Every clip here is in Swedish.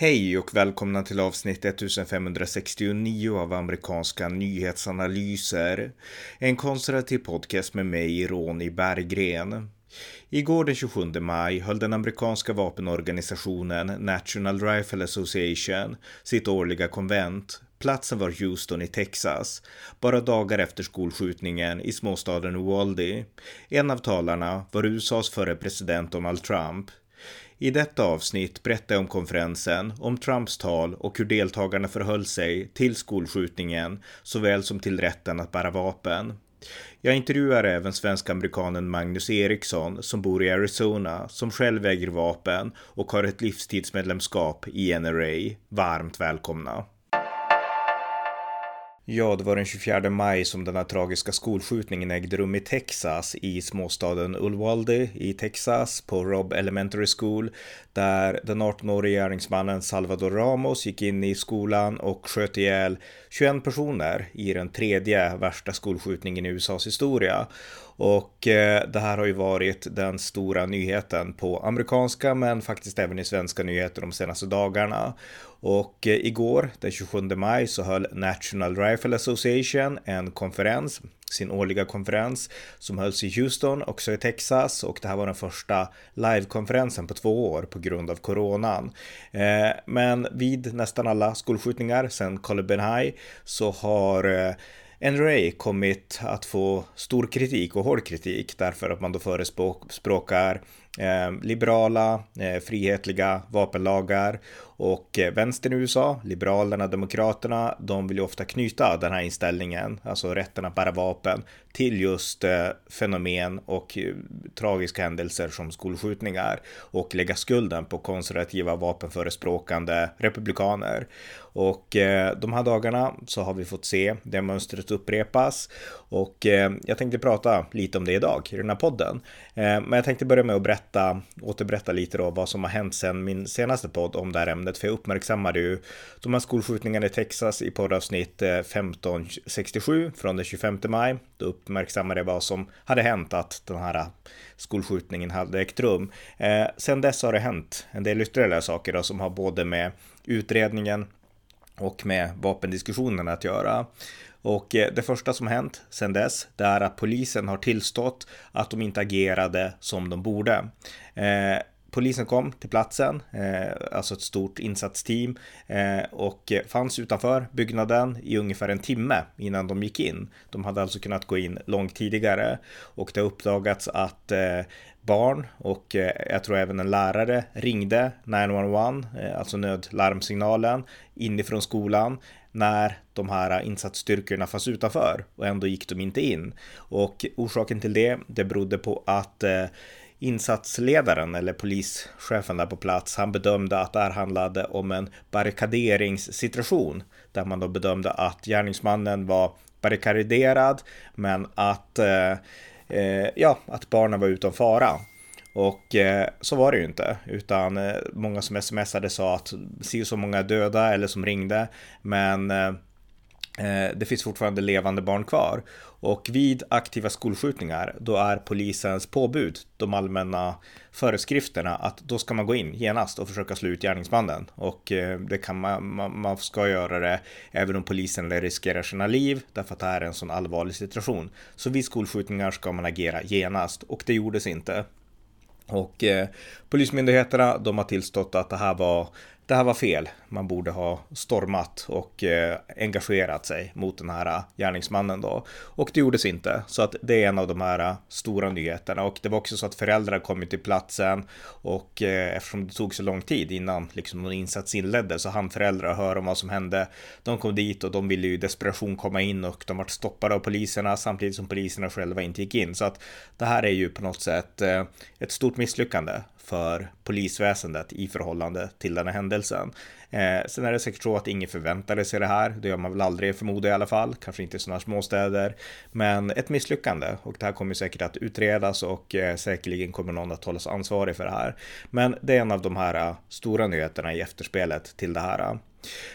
Hej och välkomna till avsnitt 1569 av amerikanska nyhetsanalyser. En konservativ podcast med mig, Ronny Berggren. Igår den 27 maj höll den amerikanska vapenorganisationen National Rifle Association sitt årliga konvent. Platsen var Houston i Texas, bara dagar efter skolskjutningen i småstaden Uvalde. En av talarna var USAs förre president Donald Trump. I detta avsnitt berättar jag om konferensen, om Trumps tal och hur deltagarna förhöll sig till skolskjutningen såväl som till rätten att bära vapen. Jag intervjuar även svensk-amerikanen Magnus Eriksson som bor i Arizona, som själv äger vapen och har ett livstidsmedlemskap i NRA. Varmt välkomna! Ja, det var den 24 maj som den här tragiska skolskjutningen ägde rum i Texas, i småstaden Uvalde i Texas, på Robb Elementary School, där den 18-årige gärningsmannen Salvador Ramos gick in i skolan och sköt ihjäl 21 personer i den tredje värsta skolskjutningen i USAs historia. Och eh, det här har ju varit den stora nyheten på amerikanska men faktiskt även i svenska nyheter de senaste dagarna. Och eh, igår, den 27 maj, så höll National Rifle Association en konferens, sin årliga konferens, som hölls i Houston, också i Texas. Och det här var den första livekonferensen på två år på grund av coronan. Eh, men vid nästan alla skolskjutningar sedan Columbine High så har eh, NRA kommit att få stor kritik och hård kritik därför att man då förespråkar eh, liberala, eh, frihetliga vapenlagar och eh, vänstern i USA, Liberalerna, Demokraterna, de vill ju ofta knyta den här inställningen, alltså rätten att bära vapen, till just eh, fenomen och eh, tragiska händelser som skolskjutningar och lägga skulden på konservativa vapenförespråkande republikaner. Och eh, de här dagarna så har vi fått se det mönstret upprepas och eh, jag tänkte prata lite om det idag i den här podden. Eh, men jag tänkte börja med att berätta, återberätta lite då vad som har hänt sedan min senaste podd om det här ämnet, för jag uppmärksammade ju de här skolskjutningarna i Texas i poddavsnitt eh, 1567 från den 25 maj. Då uppmärksammade jag vad som hade hänt att den här skolskjutningen hade ägt rum. Eh, sen dess har det hänt en del ytterligare saker då, som har både med utredningen och med vapendiskussionerna att göra. Och eh, det första som hänt sedan dess, det är att polisen har tillstått att de inte agerade som de borde. Eh, polisen kom till platsen, eh, alltså ett stort insatsteam, eh, och fanns utanför byggnaden i ungefär en timme innan de gick in. De hade alltså kunnat gå in långt tidigare och det har uppdagats att eh, barn och eh, jag tror även en lärare ringde 911, eh, alltså nödlarmsignalen inifrån skolan när de här insatsstyrkorna fanns utanför och ändå gick de inte in. Och orsaken till det, det berodde på att eh, insatsledaren eller polischefen där på plats, han bedömde att det här handlade om en barrikaderingssituation där man då bedömde att gärningsmannen var barrikaderad men att eh, eh, ja, att barnen var utom fara. Och eh, så var det ju inte, utan eh, många som smsade sa att si så många döda eller som ringde, men eh, eh, det finns fortfarande levande barn kvar. Och vid aktiva skolskjutningar, då är polisens påbud, de allmänna föreskrifterna, att då ska man gå in genast och försöka slå ut gärningsmannen. Och eh, det kan man, man, man ska göra det även om polisen riskerar sina liv, därför att det här är en sån allvarlig situation. Så vid skolskjutningar ska man agera genast och det gjordes inte. Och eh, polismyndigheterna, de har tillstått att det här var det här var fel. Man borde ha stormat och eh, engagerat sig mot den här eh, gärningsmannen då. Och det gjordes inte. Så att det är en av de här eh, stora nyheterna. Och det var också så att föräldrar kom till platsen och eh, eftersom det tog så lång tid innan liksom någon insats inleddes så hann föräldrar höra om vad som hände. De kom dit och de ville ju i desperation komma in och de var stoppade av poliserna samtidigt som poliserna själva inte gick in. Så att det här är ju på något sätt eh, ett stort misslyckande för polisväsendet i förhållande till den här händelsen. Eh, sen är det säkert så att ingen förväntade sig det här. Det gör man väl aldrig förmodar i alla fall. Kanske inte i sådana småstäder. Men ett misslyckande och det här kommer säkert att utredas och eh, säkerligen kommer någon att hållas ansvarig för det här. Men det är en av de här eh, stora nyheterna i efterspelet till det här.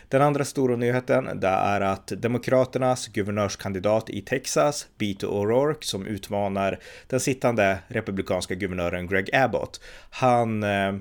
Den andra stora nyheten det är att Demokraternas guvernörskandidat i Texas, Beto O'Rourke, som utmanar den sittande republikanska guvernören Greg Abbott, han eh,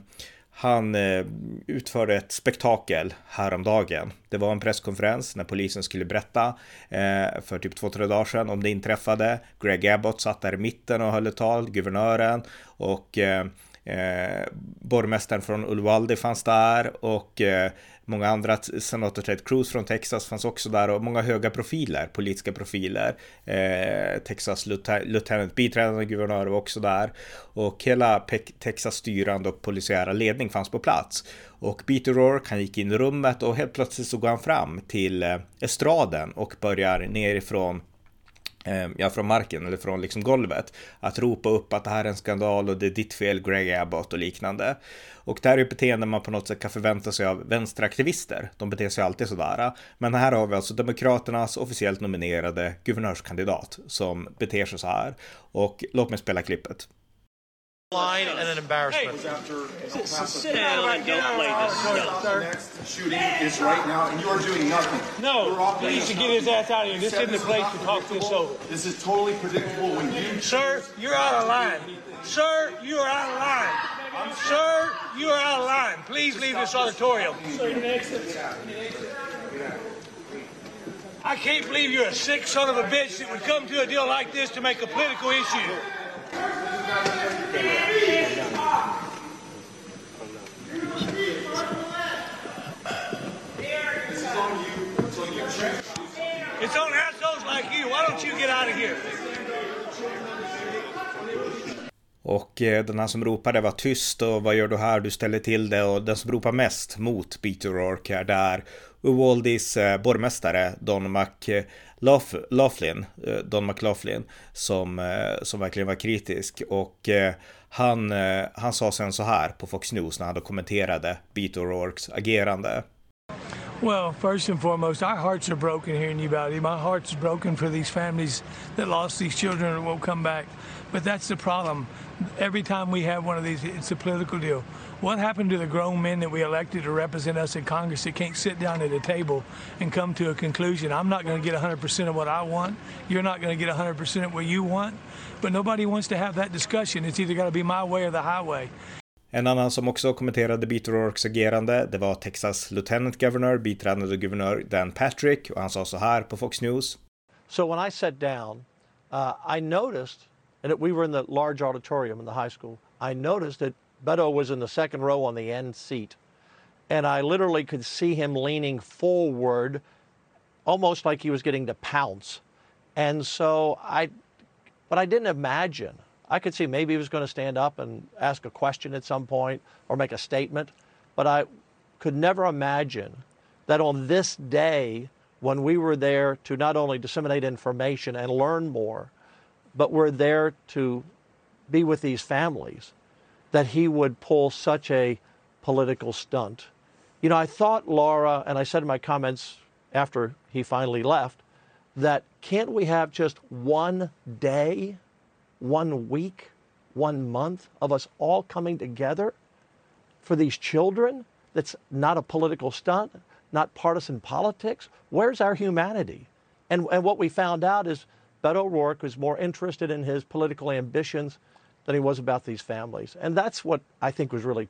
han eh, utförde ett spektakel häromdagen. Det var en presskonferens när polisen skulle berätta eh, för typ två, tre dagar sedan om det inträffade. Greg Abbott satt där i mitten och höll ett tal, guvernören och Eh, eh borgmästaren från Uvalde fanns där och eh, många andra, senator Ted Cruz från Texas fanns också där och många höga profiler, politiska profiler. Eh, Texas lieutenant, biträdande guvernör var också där och hela Texas styrande och polisiära ledning fanns på plats. Och Peter Rourke, han gick in i rummet och helt plötsligt så går han fram till eh, estraden och börjar nerifrån Eh, ja, från marken eller från liksom golvet. Att ropa upp att det här är en skandal och det är ditt fel Greg Abbott och liknande. Och det här är ett beteende man på något sätt kan förvänta sig av vänsteraktivister. De beter sig alltid sådär. Men här har vi alltså Demokraternas officiellt nominerade guvernörskandidat som beter sig så här. Och låt mig spela klippet. Line and an embarrassment. Hey, after sit down and don't play this stuff. The next shooting is right now, and you are doing nothing. No, he needs to get his ass out of here. This isn't the place to talk this over. This is totally predictable when you... Sir, you're out of line. Sir, you are out of line. Sir, you are out of line. Please leave this auditorium. I can't believe you're a sick son of a bitch that would come to a deal like this to make a political issue. It's on assholes like you. Why don't you get out of here? Och eh, den här som ropade var tyst och vad gör du här? Du ställer till det och den som ropar mest mot Peter Rourke är där Uwaldis eh, borgmästare Don Mac. Eh, Laughlin, eh, Don McLaughlin som, eh, som verkligen var kritisk och eh, han, han sa sen så här på Fox News när han då kommenterade Beat O'Rourkes agerande. Well, first and foremost, our hearts are broken here in Uvalde. My heart's broken for these families that lost these children and won't come back. But that's the problem. Every time we have one of these, it's a political deal. What happened to the grown men that we elected to represent us in Congress that can't sit down at a table and come to a conclusion? I'm not going to get 100% of what I want. You're not going to get 100% of what you want. But nobody wants to have that discussion. It's either got to be my way or the highway. En annan som också kommenterade Peter O'Rourkes agerande, det var Texas Lieutenant Governor, biträdande guvernör Dan Patrick, och han sa så här på Fox News. So when I sat down, uh, I noticed, and we were in the large auditorium in the high school, I noticed that Beto was in the second row on the end seat. And I literally could see him leaning forward, almost like he was getting to pounce. And so I, but I didn't imagine I could see maybe he was going to stand up and ask a question at some point or make a statement, but I could never imagine that on this day, when we were there to not only disseminate information and learn more, but we're there to be with these families, that he would pull such a political stunt. You know, I thought, Laura, and I said in my comments after he finally left, that can't we have just one day one week, one month of us all coming together for these children that's not a political stunt, not partisan politics. Where's our humanity? And, and what we found out is Beto O'Rourke was more interested in his political ambitions than he was about these families. And that's what I think was really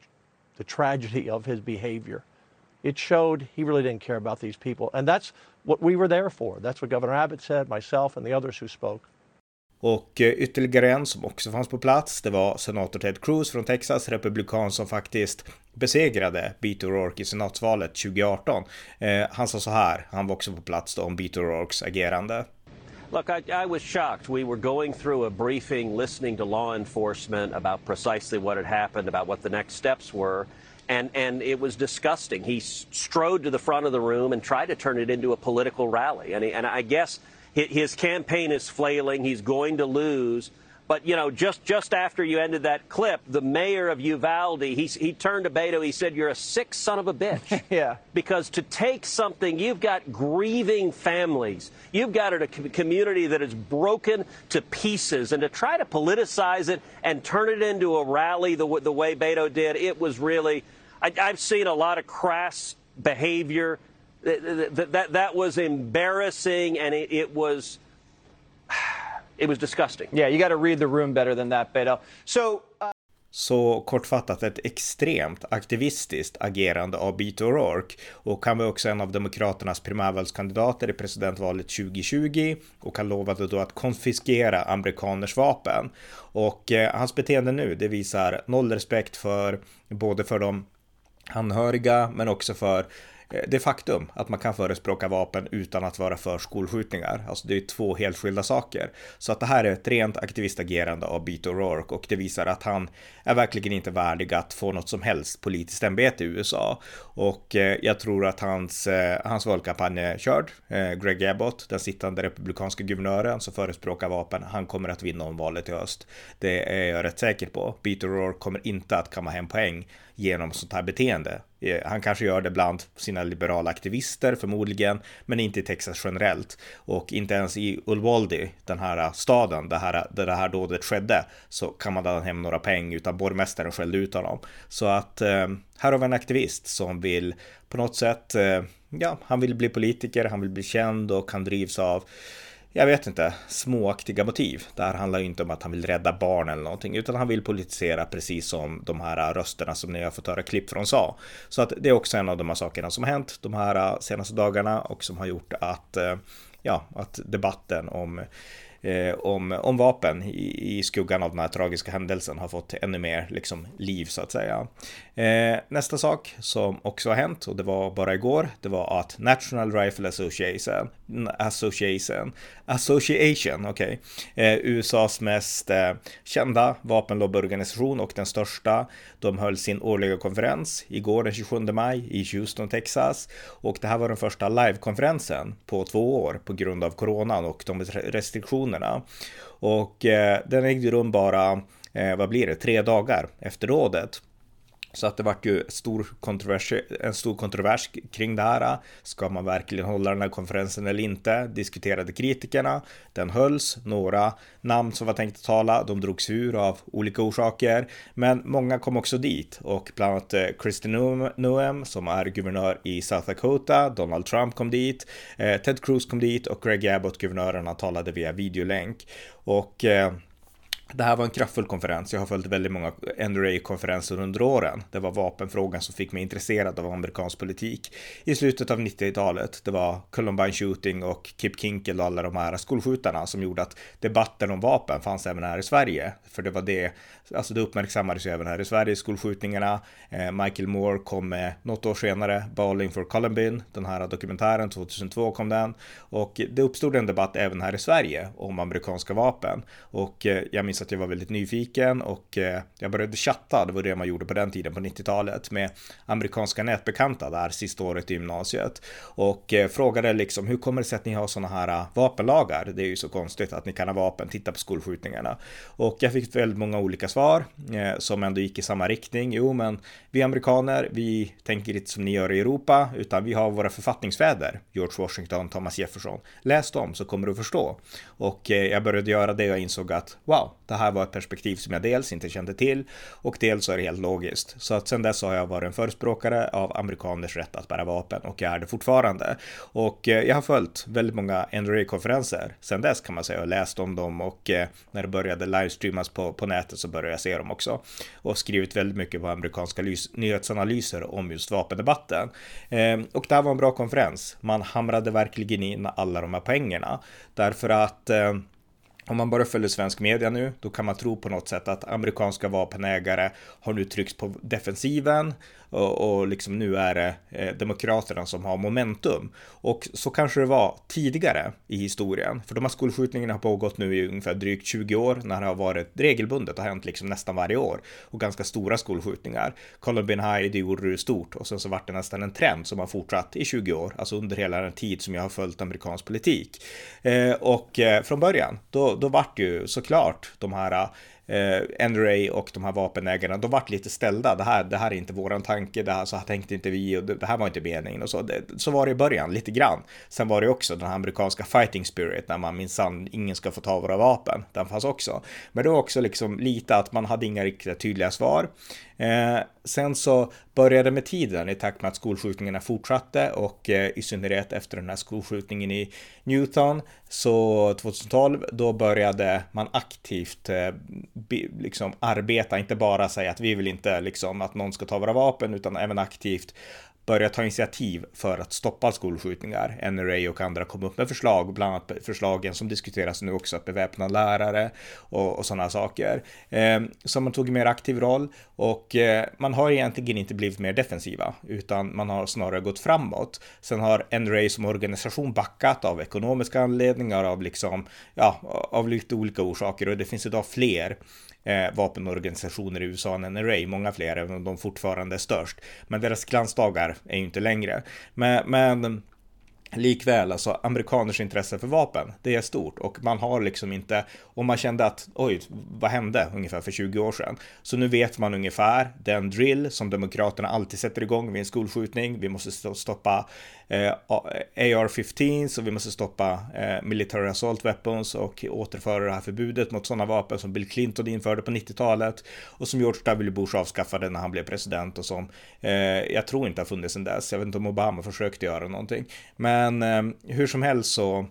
the tragedy of his behavior. It showed he really didn't care about these people. And that's what we were there for. That's what Governor Abbott said, myself, and the others who spoke. Och eh, ytterligare en som också fanns på plats, det var senator Ted Cruz från Texas, republikan som faktiskt besegrade Beto O'Rourke i senatsvalet 2018. Eh, han sa så här, han var också på plats då, om Beto O'Rourkes agerande. Look, I, I, was shocked. We were going through a briefing, listening to law enforcement about precisely what had happened, about what the next steps were. And, and it was disgusting. He strode to the front of the room and tried to turn it into a political rally. And, he, and I guess his campaign is flailing. He's going to lose. But you know, just just after you ended that clip, the mayor of Uvalde, he he turned to Beto. He said, "You're a sick son of a bitch." yeah. Because to take something, you've got grieving families. You've got a community that is broken to pieces, and to try to politicize it and turn it into a rally the the way Beto did, it was really. I, I've seen a lot of crass behavior that, that, that was embarrassing and it, it was it was disgusting. Yeah, you got to read the room better than that, Beto. So. Uh... Så kortfattat ett extremt aktivistiskt agerande av Beto O'Rourke och han var också en av Demokraternas primärvalskandidater i presidentvalet 2020 och han lovade då att konfiskera amerikaners vapen. Och eh, hans beteende nu, det visar noll respekt för både för de anhöriga men också för Eh, det faktum att man kan förespråka vapen utan att vara för skolskjutningar. Alltså det är två helt skilda saker. Så att det här är ett rent aktivistagerande av Beto O'Rourke och det visar att han är verkligen inte värdig att få något som helst politiskt ämbete i USA. Och eh, jag tror att hans, eh, hans valkampanj är körd. Greg Abbott, den sittande republikanska guvernören som förespråkar vapen, han kommer att vinna om valet i höst. Det är jag rätt säker på. Beto O'Rourke kommer inte att kamma hem poäng genom sånt här beteende. Eh, han kanske gör det bland sina liberala aktivister förmodligen, men inte i Texas generellt. Och inte ens i Uvalde, den här eh, staden där, här, eh, där det här dådet skedde, så kan man ladda hem några pengar utan borgmästaren skällde ut honom. Så att eh, här har vi en aktivist som vill på något sätt, eh, ja, han vill bli politiker, han vill bli känd och han drivs av jag vet inte, småaktiga motiv. Det här handlar ju inte om att han vill rädda barn eller någonting, utan han vill politisera precis som de här rösterna som ni har fått höra klipp från sa. Så att det är också en av de här sakerna som har hänt de här senaste dagarna och som har gjort att, eh, ja, att debatten om eh, om, om vapen i, i, skuggan av den här tragiska händelsen har fått ännu mer liksom, liv så att säga. Eh, nästa sak som också har hänt och det var bara igår, det var att National Rifle Association, Association, Association, okej, okay, eh, USAs mest eh, kända vapenlobbyorganisation och den största, de höll sin årliga konferens igår den 27 maj i Houston, Texas och det här var den första livekonferensen på två år på grund av coronan och de restriktioner restriktionerna. Och eh, den ägde rum bara, eh, vad blir det, tre dagar efter rådet. Så att det vart ju stor kontrovers, en stor kontrovers kring det här. Ska man verkligen hålla den här konferensen eller inte? Diskuterade kritikerna. Den hölls. Några namn som var tänkt att tala, de drogs ur av olika orsaker. Men många kom också dit och bland annat eh, Kristin Noem som är guvernör i South Dakota. Donald Trump kom dit. Eh, Ted Cruz kom dit och Greg Abbott, guvernören, han talade via videolänk. Och eh, det här var en kraftfull konferens. Jag har följt väldigt många NRA-konferenser under åren. Det var vapenfrågan som fick mig intresserad av amerikansk politik i slutet av 90-talet. Det var Columbine Shooting och Kip Kinkel och alla de här skolskjutarna som gjorde att debatten om vapen fanns även här i Sverige. För det var det, alltså det uppmärksammades ju även här i Sverige, skolskjutningarna. Eh, Michael Moore kom med något år senare, Bowling for Columbine, den här dokumentären, 2002 kom den. Och det uppstod en debatt även här i Sverige om amerikanska vapen. Och eh, jag minns att jag var väldigt nyfiken och eh, jag började chatta, det var det man gjorde på den tiden på 90-talet med amerikanska nätbekanta där sista året i gymnasiet och eh, frågade liksom hur kommer det sig att ni har sådana här eh, vapenlagar? Det är ju så konstigt att ni kan ha vapen, titta på skolskjutningarna. Och jag fick väldigt många olika svar Eh, som ändå gick i samma riktning. Jo, men vi amerikaner, vi tänker inte som ni gör i Europa, utan vi har våra författningsfäder, George Washington, Thomas Jefferson. Läs dem så kommer du förstå. Och eh, jag började göra det och jag insåg att wow, det här var ett perspektiv som jag dels inte kände till och dels är det helt logiskt. Så att sen dess har jag varit en förespråkare av amerikaners rätt att bära vapen och jag är det fortfarande. Och eh, jag har följt väldigt många NRA-konferenser sen dess kan man säga och läst om dem och eh, när det började livestreamas på, på nätet så började jag se dem också och skrivit väldigt mycket på amerikanska nyhetsanalyser om just vapendebatten. Eh, och det här var en bra konferens. Man hamrade verkligen in alla de här poängerna därför att eh, om man bara följer svensk media nu, då kan man tro på något sätt att amerikanska vapenägare har nu tryckts på defensiven och, och liksom nu är det eh, demokraterna som har momentum. Och så kanske det var tidigare i historien, för de här skolskjutningarna har pågått nu i ungefär drygt 20 år när det har varit regelbundet och hänt liksom nästan varje år och ganska stora skolskjutningar. Columbine High, det gjorde det stort och sen så vart det nästan en trend som har fortsatt i 20 år, alltså under hela den tid som jag har följt amerikansk politik. Eh, och eh, från början, då, då vart ju såklart de här eh, NRA och de här vapenägarna, de vart lite ställda. Det här, det här är inte våran tanke, det här, så här tänkte inte vi och det, det här var inte meningen och så. Det, så var det i början, lite grann. Sen var det också den här amerikanska fighting spirit, när man minsann, ingen ska få ta våra vapen. Den fanns också. Men det var också liksom lite att man hade inga riktigt tydliga svar. Eh, sen så började med tiden i takt med att skolskjutningarna fortsatte och eh, i synnerhet efter den här skolskjutningen i Newton så 2012 då började man aktivt eh, liksom arbeta, inte bara säga att vi vill inte liksom att någon ska ta våra vapen, utan även aktivt börja ta initiativ för att stoppa skolskjutningar. NRA och andra kom upp med förslag, bland annat förslagen som diskuteras nu också, att beväpna lärare och, och sådana saker. Eh, så man tog en mer aktiv roll och eh, man har egentligen inte blivit mer defensiva, utan man har snarare gått framåt. Sen har NRA som organisation backat av ekonomiska anledningar, av liksom, ja, av lite olika orsaker och det finns idag fler eh, vapenorganisationer i USA än NRA, många fler, även om de fortfarande är störst. Men deras glansdagar är ju inte längre. Men, men Likväl, alltså amerikaners intresse för vapen, det är stort och man har liksom inte, och man kände att oj, vad hände ungefär för 20 år sedan? Så nu vet man ungefär den drill som demokraterna alltid sätter igång vid en skolskjutning. Vi måste stoppa eh, AR-15 så vi måste stoppa eh, military assault weapons och återföra det här förbudet mot sådana vapen som Bill Clinton införde på 90-talet och som George W. Bush avskaffade när han blev president och som eh, jag tror inte har funnits sedan dess. Jag vet inte om Obama försökte göra någonting. Men eh, hur som helst så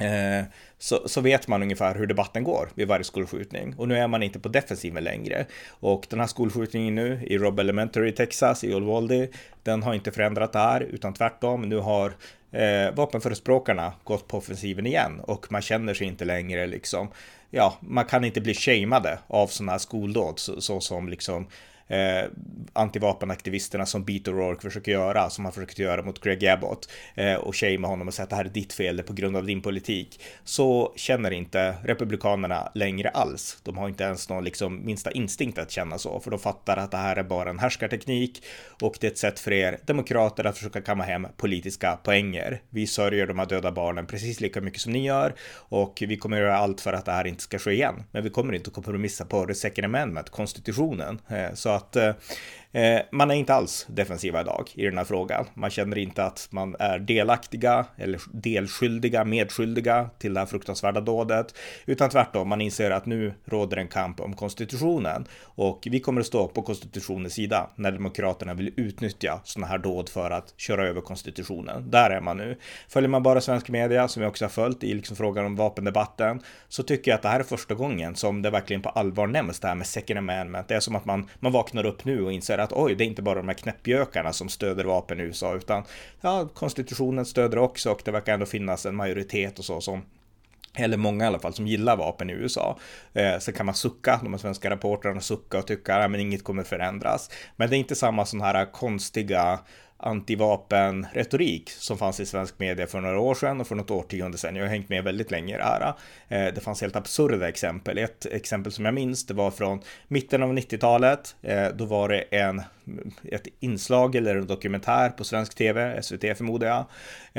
Eh, så, så, vet man ungefär hur debatten går vid varje skolskjutning. Och nu är man inte på defensiven längre. Och den här skolskjutningen nu i Rob Elementary i Texas, i Uvalde, den har inte förändrat det här, utan tvärtom. Nu har eh, vapenförespråkarna gått på offensiven igen och man känner sig inte längre liksom, ja, man kan inte bli shameade av sådana här skoldåd så, så som liksom eh, antivapenaktivisterna som Beat O'Rourke försöker göra, som han försökte göra mot Greg Abbott eh, och shamea honom och säga att det här är ditt fel, det är på grund av din politik, så känner inte republikanerna längre alls. De har inte ens någon liksom minsta instinkt att känna så, för de fattar att det här är bara en härskarteknik och det är ett sätt för er demokrater att försöka kamma hem politiska poänger. Vi sörjer de här döda barnen precis lika mycket som ni gör och vi kommer göra allt för att det här inte ska ske igen. Men vi kommer inte att kompromissa på the second amendment, konstitutionen. Eh, så att eh, Eh, man är inte alls defensiva idag i den här frågan. Man känner inte att man är delaktiga eller delskyldiga, medskyldiga till det här fruktansvärda dådet, utan tvärtom, man inser att nu råder en kamp om konstitutionen och vi kommer att stå på konstitutionens sida när demokraterna vill utnyttja sådana här dåd för att köra över konstitutionen. Där är man nu. Följer man bara svensk media, som jag också har följt i liksom frågan om vapendebatten, så tycker jag att det här är första gången som det verkligen på allvar nämns det här med second amendment. Det är som att man, man vaknar upp nu och inser att oj, det är inte bara de här knäppjökarna som stöder vapen i USA, utan ja, konstitutionen stöder också och det verkar ändå finnas en majoritet och så som eller många i alla fall, som gillar vapen i USA. Eh, sen kan man sucka, de här svenska rapporterna sucka och tycka att inget kommer förändras. Men det är inte samma sån här konstiga antivapenretorik som fanns i svensk media för några år sedan och för något årtionde sedan. Jag har hängt med väldigt länge i det här. Eh, det fanns helt absurda exempel. Ett exempel som jag minns, det var från mitten av 90-talet. Eh, då var det en, ett inslag eller en dokumentär på svensk tv, SVT förmodar jag,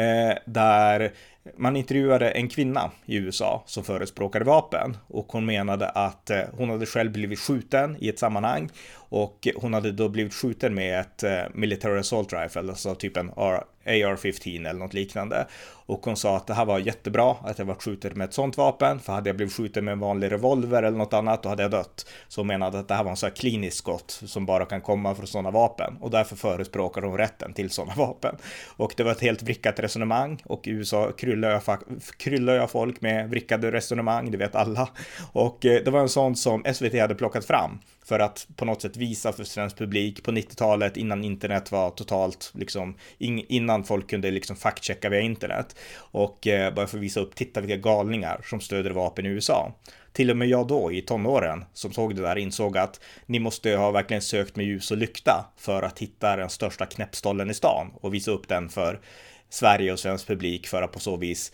eh, där man intervjuade en kvinna i USA som förespråkade vapen och hon menade att hon hade själv blivit skjuten i ett sammanhang och hon hade då blivit skjuten med ett eh, military assault rifle, alltså typ en AR-15 eller något liknande. Och hon sa att det här var jättebra att jag var skjuten med ett sånt vapen, för hade jag blivit skjuten med en vanlig revolver eller något annat, då hade jag dött. Så hon menade att det här var en sån här klinisk skott som bara kan komma från sådana vapen och därför förespråkar hon rätten till sådana vapen. Och det var ett helt vrickat resonemang och i USA kryllar jag, kryllar jag folk med vrickade resonemang, det vet alla. Och eh, det var en sån som SVT hade plockat fram för att på något sätt visa för svensk publik på 90-talet innan internet var totalt liksom innan folk kunde liksom faktchecka via internet och eh, bara för att visa upp, titta vilka galningar som stöder vapen i USA. Till och med jag då i tonåren som såg det där insåg att ni måste ha verkligen sökt med ljus och lykta för att hitta den största knäppstollen i stan och visa upp den för Sverige och svensk publik för att på så vis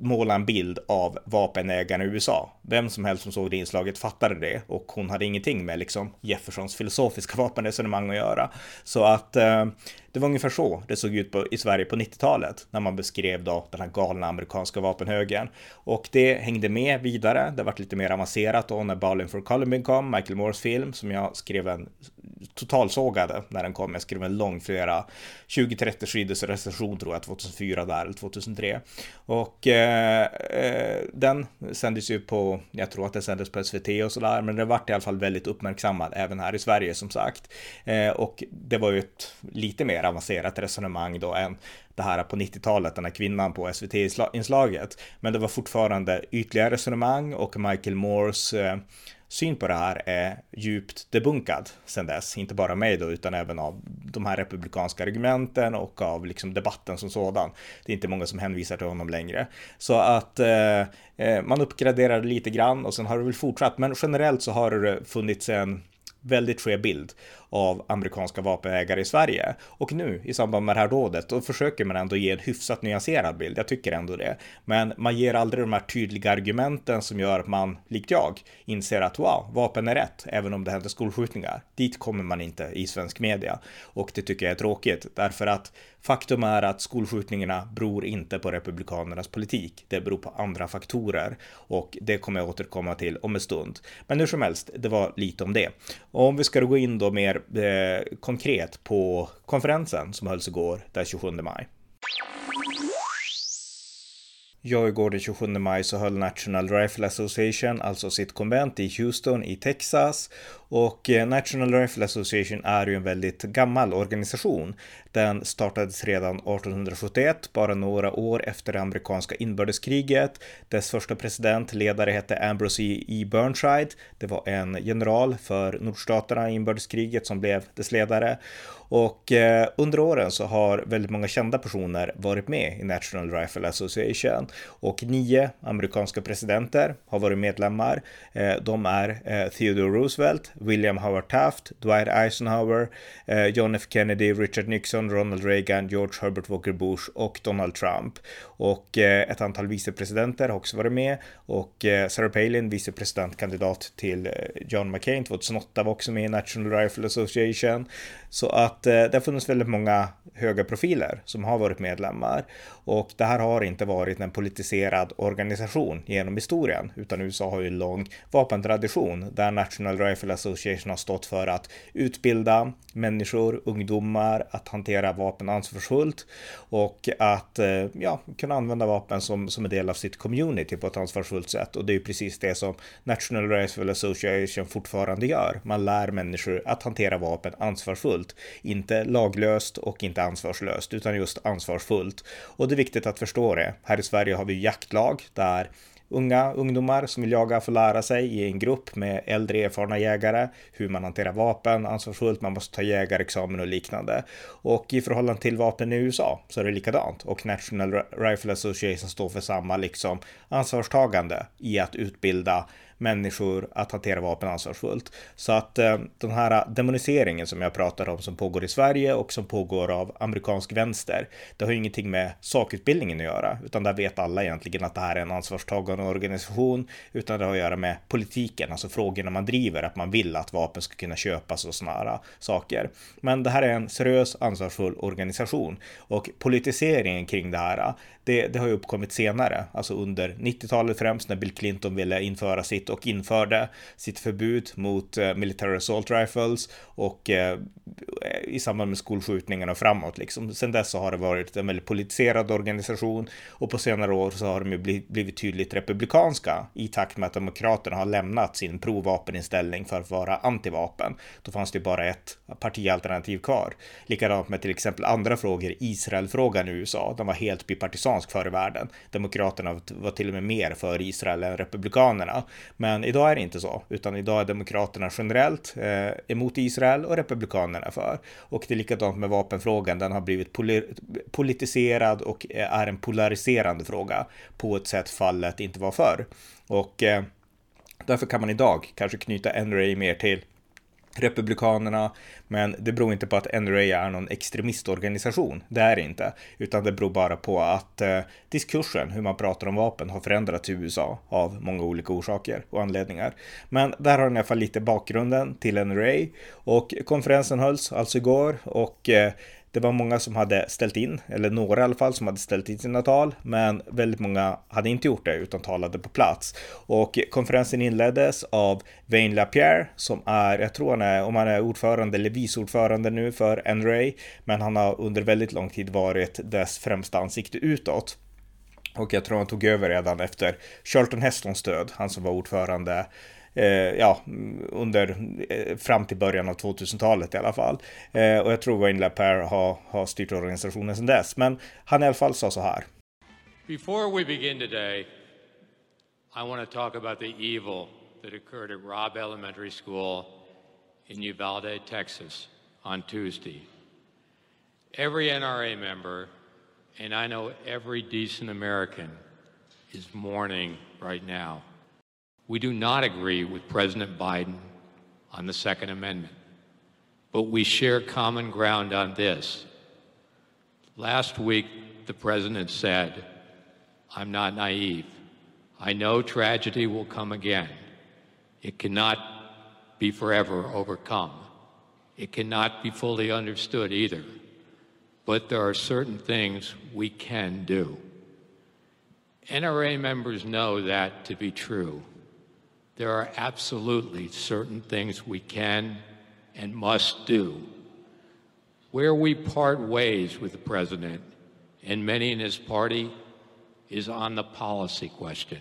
måla en bild av vapenägarna i USA. Vem som helst som såg det inslaget fattade det och hon hade ingenting med liksom Jeffersons filosofiska vapenresonemang att göra. Så att eh, det var ungefär så det såg ut på, i Sverige på 90-talet när man beskrev då den här galna amerikanska vapenhögen. Och det hängde med vidare. Det vart lite mer avancerat då när Bowling for Columbine kom, Michael Moores film som jag skrev en totalsågade när den kom. Jag skrev en lång, flera 20-30 sidors recension tror jag, 2004 där eller 2003. Och eh, eh, den sändes ju på, jag tror att det sändes på SVT och sådär, men det vart i alla fall väldigt uppmärksammad även här i Sverige som sagt. Eh, och det var ju ett lite mer avancerat resonemang då än det här på 90-talet, den här kvinnan på SVT-inslaget. Men det var fortfarande ytliga resonemang och Michael Moores eh, syn på det här är djupt debunkad sedan dess. Inte bara mig då, utan även av de här republikanska argumenten och av liksom debatten som sådan. Det är inte många som hänvisar till honom längre. Så att eh, eh man uppgraderar lite grann och sen har det väl fortsatt. Men generellt så har det funnits en väldigt skev bild av amerikanska vapenägare i Sverige. Och nu i samband med det här rådet, då försöker man ändå ge en hyfsat nyanserad bild. Jag tycker ändå det. Men man ger aldrig de här tydliga argumenten som gör att man, likt jag, inser att wow, vapen är rätt, även om det händer skolskjutningar. Dit kommer man inte i svensk media. Och det tycker jag är tråkigt, därför att faktum är att skolskjutningarna beror inte på republikanernas politik. Det beror på andra faktorer och det kommer jag återkomma till om en stund. Men hur som helst, det var lite om det. Och om vi ska gå in då mer Eh, konkret på konferensen som hölls igår den 27 maj. Ja, igår den 27 maj så höll National Rifle Association alltså sitt konvent i Houston i Texas och eh, National Rifle Association är ju en väldigt gammal organisation. Den startades redan 1871, bara några år efter det amerikanska inbördeskriget. Dess första president, ledare hette Ambrose E. e. Burnside. Det var en general för nordstaterna i inbördeskriget som blev dess ledare. Och eh, under åren så har väldigt många kända personer varit med i National Rifle Association och nio amerikanska presidenter har varit medlemmar. Eh, de är eh, Theodore Roosevelt, William Howard Taft, Dwight Eisenhower, eh, John F Kennedy, Richard Nixon, Ronald Reagan, George Herbert Walker Bush och Donald Trump. Och eh, ett antal vicepresidenter har också varit med och eh, Sarah Palin, vicepresidentkandidat till eh, John McCain 2008 var också med i National Rifle Association. Så att Eh, det har funnits väldigt många höga profiler som har varit medlemmar och det här har inte varit en politiserad organisation genom historien utan USA har ju en lång vapentradition där National Rifle Association har stått för att utbilda människor, ungdomar att hantera vapen ansvarsfullt och att eh, ja, kunna använda vapen som, som en del av sitt community på ett ansvarsfullt sätt och det är ju precis det som National Rifle Association fortfarande gör. Man lär människor att hantera vapen ansvarsfullt, inte laglöst och inte ansvarslöst utan just ansvarsfullt. Och det är viktigt att förstå det. Här i Sverige har vi jaktlag där unga ungdomar som vill jaga får lära sig i en grupp med äldre erfarna jägare hur man hanterar vapen ansvarsfullt, man måste ta jägarexamen och liknande. Och i förhållande till vapen i USA så är det likadant och National Rifle Association står för samma liksom ansvarstagande i att utbilda människor att hantera vapen ansvarsfullt. Så att eh, den här demoniseringen som jag pratar om som pågår i Sverige och som pågår av amerikansk vänster, det har ju ingenting med sakutbildningen att göra, utan där vet alla egentligen att det här är en ansvarstagande organisation, utan det har att göra med politiken, alltså frågorna man driver, att man vill att vapen ska kunna köpas och sådana här saker. Men det här är en seriös, ansvarsfull organisation och politiseringen kring det här, det, det har ju uppkommit senare, alltså under 90-talet främst när Bill Clinton ville införa sitt och införde sitt förbud mot eh, military assault rifles och eh, i samband med skolskjutningarna och framåt liksom. Sen dess så har det varit en väldigt politiserad organisation och på senare år så har de ju blivit, tydligt republikanska i takt med att demokraterna har lämnat sin provapeninställning för att vara antivapen. Då fanns det bara ett partialternativ kvar. Likadant med till exempel andra frågor, Israelfrågan i USA, den var helt bipartisansk förr i världen. Demokraterna var till och med mer för Israel än republikanerna. Men idag är det inte så, utan idag är demokraterna generellt eh, emot Israel och republikanerna för. Och det är likadant med vapenfrågan, den har blivit politiserad och eh, är en polariserande fråga på ett sätt fallet inte var förr. Och eh, därför kan man idag kanske knyta NRA mer till Republikanerna, men det beror inte på att NRA är någon extremistorganisation. Det är det inte, utan det beror bara på att eh, diskursen, hur man pratar om vapen, har förändrats i USA av många olika orsaker och anledningar. Men där har ni i alla fall lite bakgrunden till NRA och konferensen hölls alltså igår och eh, det var många som hade ställt in, eller några i alla fall, som hade ställt in sina tal, men väldigt många hade inte gjort det utan talade på plats. Och konferensen inleddes av Wayne LaPierre som är, jag tror han är, om han är ordförande eller vice ordförande nu för NRA, men han har under väldigt lång tid varit dess främsta ansikte utåt. Och jag tror han tog över redan efter Charlton Hestons död, han som var ordförande Eh, ja, under, eh, fram till början av 2000-talet i alla fall. Eh, och jag tror Wayne LaPierre har, har styrt organisationen sedan dess. Men han i alla fall sa så här. Before we begin today, I want to talk about the evil that occurred at Robb Elementary School in Uvalde, Texas on Tuesday. Every NRA member, and I know every decent American, is mourning right now. We do not agree with President Biden on the Second Amendment, but we share common ground on this. Last week, the President said, I'm not naive. I know tragedy will come again. It cannot be forever overcome. It cannot be fully understood either. But there are certain things we can do. NRA members know that to be true. There are absolutely certain things we can and must do. Where we part ways with the President and many in his party is on the policy question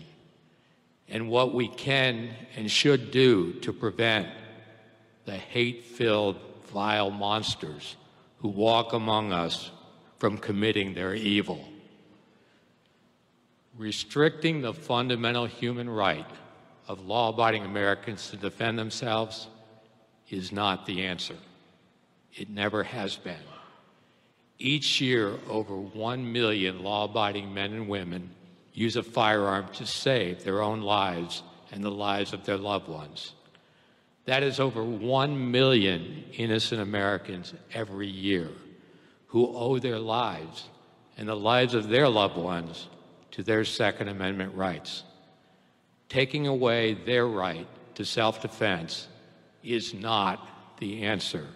and what we can and should do to prevent the hate filled, vile monsters who walk among us from committing their evil. Restricting the fundamental human right of law abiding Americans to defend themselves is not the answer. It never has been. Each year, over 1 million law abiding men and women use a firearm to save their own lives and the lives of their loved ones. That is over 1 million innocent Americans every year who owe their lives and the lives of their loved ones to their Second Amendment rights. Taking away their right to self defense is not the answer.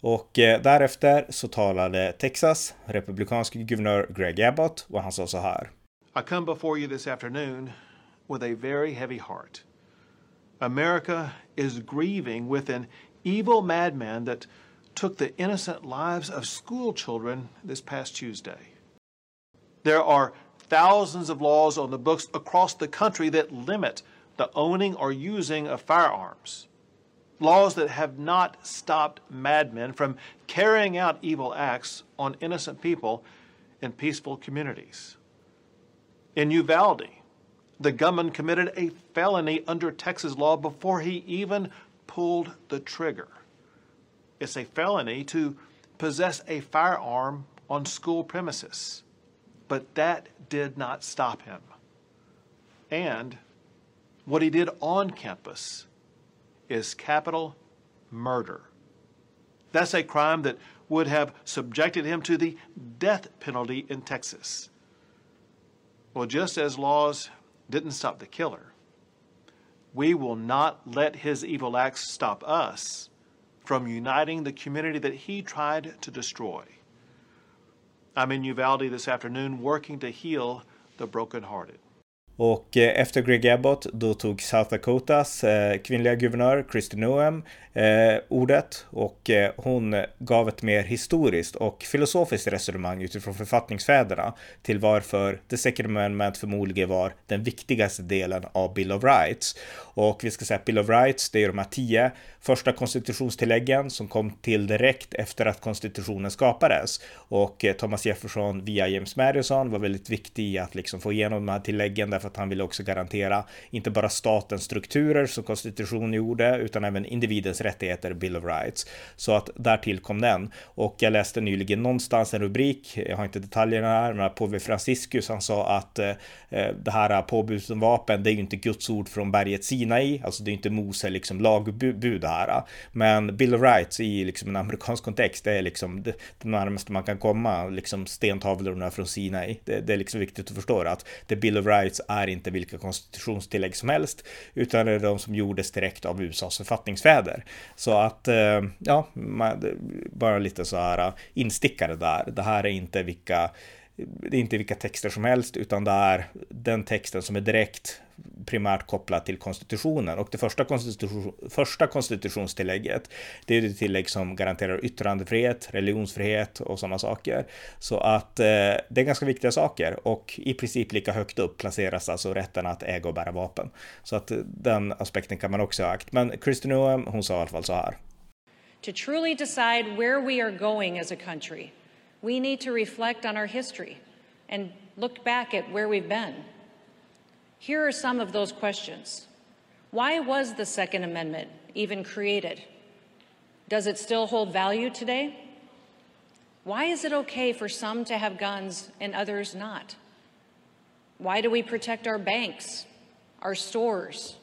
Och eh, därefter så talade Texas republikanske guvernör Greg Abbott och han sa så här. I come before you this afternoon with a very heavy heart. America is grieving with an evil madman that took the innocent lives of school children this past Tuesday. There are thousands of laws on the books across the country that limit the owning or using of firearms. Laws that have not stopped madmen from carrying out evil acts on innocent people in peaceful communities. In Uvalde, the gunman committed a felony under Texas law before he even pulled the trigger. It's a felony to possess a firearm on school premises. But that did not stop him. And what he did on campus is capital murder. That's a crime that would have subjected him to the death penalty in Texas. Well, just as laws didn't stop the killer, we will not let his evil acts stop us from uniting the community that he tried to destroy. I'm in Uvalde this afternoon working to heal the brokenhearted. Och eh, efter Greg Abbott då tog South Dakotas eh, kvinnliga guvernör Kristi Noem eh, ordet och eh, hon gav ett mer historiskt och filosofiskt resonemang utifrån författningsfäderna till varför The Second Amendment förmodligen var den viktigaste delen av Bill of Rights. Och vi ska säga att Bill of Rights, det är de här tio första konstitutionstilläggen som kom till direkt efter att konstitutionen skapades. Och eh, Thomas Jefferson via James Madison var väldigt viktig i att liksom få igenom de här tilläggen därför att han ville också garantera inte bara statens strukturer som konstitutionen gjorde utan även individens rättigheter, Bill of Rights. Så att där tillkom den. Och jag läste nyligen någonstans en rubrik, jag har inte detaljerna här, men Påve Franciscus han sa att eh, det här påbudet om vapen, det är ju inte Guds ord från berget Sinai, alltså det är inte Mose liksom lagbud här. Men Bill of Rights i liksom en amerikansk kontext, det är liksom det, det närmaste man kan komma, liksom stentavlorna från Sinai. Det, det är liksom viktigt att förstå att the Bill of Rights är inte vilka konstitutionstillägg som helst, utan det är de som gjordes direkt av USAs författningsfäder. Så att, eh, ja, bara lite så här eh, instickare där. Det här är inte vilka det är inte vilka texter som helst, utan det är den texten som är direkt primärt kopplat till konstitutionen. Och det första, konstitution, första konstitutionstillägget, det är det tillägg som garanterar yttrandefrihet, religionsfrihet och sådana saker. Så att eh, det är ganska viktiga saker och i princip lika högt upp placeras alltså rätten att äga och bära vapen. Så att eh, den aspekten kan man också ha akt. Men Kristin Noem, hon sa i alla fall så här. To truly decide where we are going as a country we need to reflect on our history and look back at where we've been. Here are some of those questions Why was the Second Amendment even created? Does it still hold value today? Why is it okay for some to have guns and others not? Why do we protect our banks, our stores,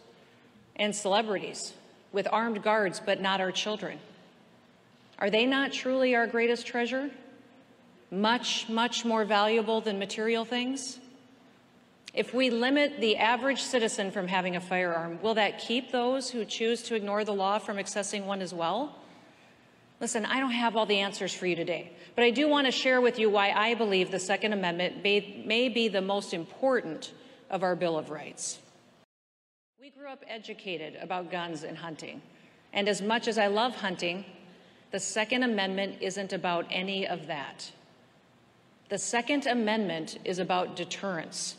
and celebrities with armed guards but not our children? Are they not truly our greatest treasure? Much, much more valuable than material things? If we limit the average citizen from having a firearm, will that keep those who choose to ignore the law from accessing one as well? Listen, I don't have all the answers for you today, but I do want to share with you why I believe the Second Amendment may, may be the most important of our Bill of Rights. We grew up educated about guns and hunting, and as much as I love hunting, the Second Amendment isn't about any of that. The Second Amendment is about deterrence.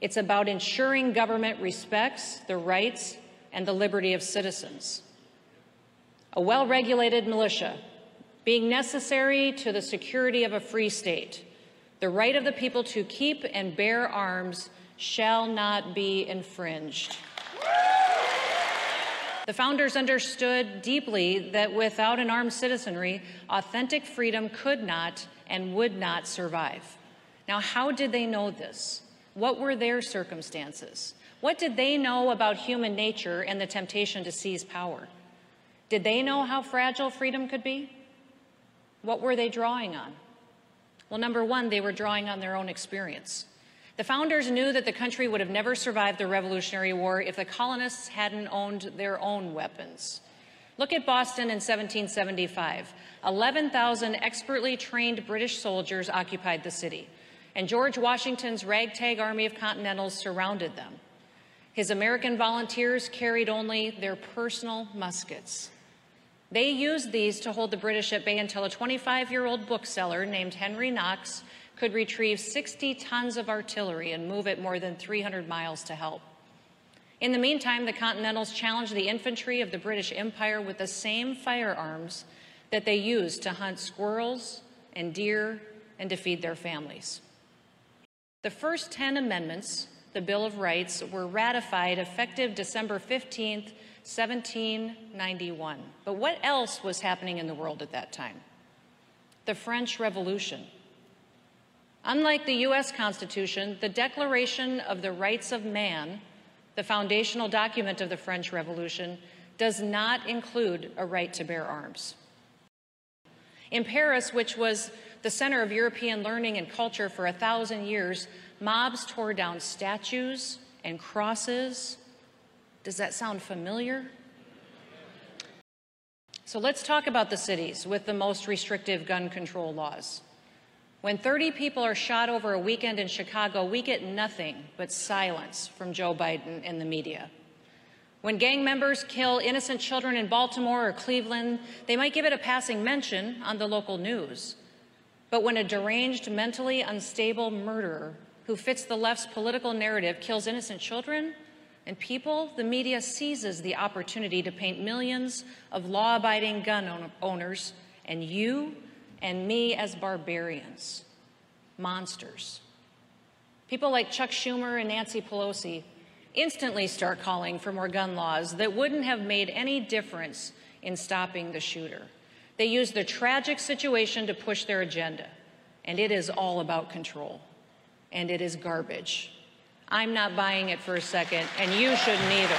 It's about ensuring government respects the rights and the liberty of citizens. A well regulated militia being necessary to the security of a free state, the right of the people to keep and bear arms shall not be infringed. The founders understood deeply that without an armed citizenry, authentic freedom could not and would not survive. Now, how did they know this? What were their circumstances? What did they know about human nature and the temptation to seize power? Did they know how fragile freedom could be? What were they drawing on? Well, number one, they were drawing on their own experience. The founders knew that the country would have never survived the Revolutionary War if the colonists hadn't owned their own weapons. Look at Boston in 1775. 11,000 expertly trained British soldiers occupied the city, and George Washington's ragtag army of Continentals surrounded them. His American volunteers carried only their personal muskets. They used these to hold the British at bay until a 25 year old bookseller named Henry Knox could retrieve 60 tons of artillery and move it more than 300 miles to help. In the meantime, the Continentals challenged the infantry of the British Empire with the same firearms that they used to hunt squirrels and deer and to feed their families. The first 10 amendments, the Bill of Rights, were ratified effective December 15, 1791. But what else was happening in the world at that time? The French Revolution. Unlike the U.S. Constitution, the Declaration of the Rights of Man, the foundational document of the French Revolution, does not include a right to bear arms. In Paris, which was the center of European learning and culture for a thousand years, mobs tore down statues and crosses. Does that sound familiar? So let's talk about the cities with the most restrictive gun control laws. When 30 people are shot over a weekend in Chicago, we get nothing but silence from Joe Biden and the media. When gang members kill innocent children in Baltimore or Cleveland, they might give it a passing mention on the local news. But when a deranged, mentally unstable murderer who fits the left's political narrative kills innocent children and people, the media seizes the opportunity to paint millions of law abiding gun owners and you and me as barbarians, monsters. People like Chuck Schumer and Nancy Pelosi instantly start calling for more gun laws that wouldn't have made any difference in stopping the shooter. They use the tragic situation to push their agenda, and it is all about control, and it is garbage. I'm not buying it for a second, and you shouldn't either.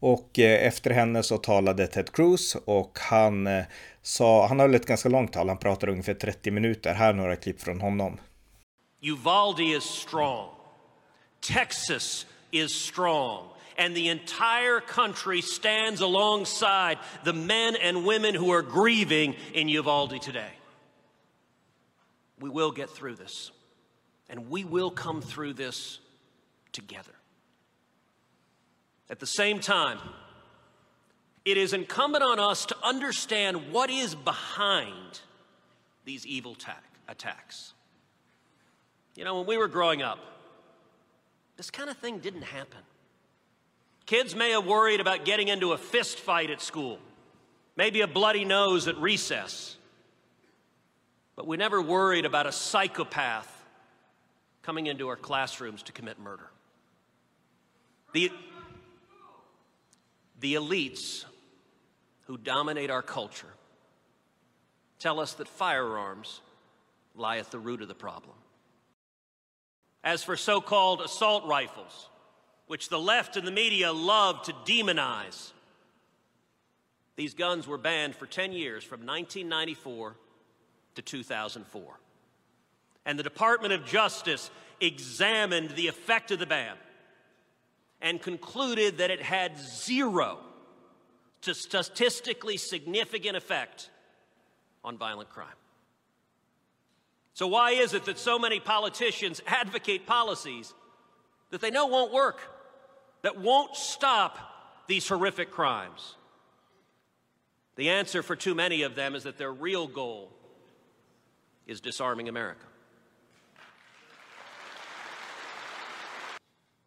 Och eh, efter henne så talade Ted Cruz och han eh, sa, han höll ett ganska långt tal, han pratade ungefär 30 minuter. Här några klipp från honom. Uvalde is strong. Texas is strong. And the entire country stands alongside the men and women who are grieving in Uvalde today. We will get through this. And we will come through this together. At the same time, it is incumbent on us to understand what is behind these evil ta- attacks. You know, when we were growing up, this kind of thing didn't happen. Kids may have worried about getting into a fist fight at school, maybe a bloody nose at recess, but we never worried about a psychopath coming into our classrooms to commit murder. The, the elites who dominate our culture tell us that firearms lie at the root of the problem. As for so called assault rifles, which the left and the media love to demonize, these guns were banned for 10 years from 1994 to 2004. And the Department of Justice examined the effect of the ban and concluded that it had zero to statistically significant effect on violent crime. So, why is it that so many politicians advocate policies that they know won't work, that won't stop these horrific crimes? The answer for too many of them is that their real goal is disarming America.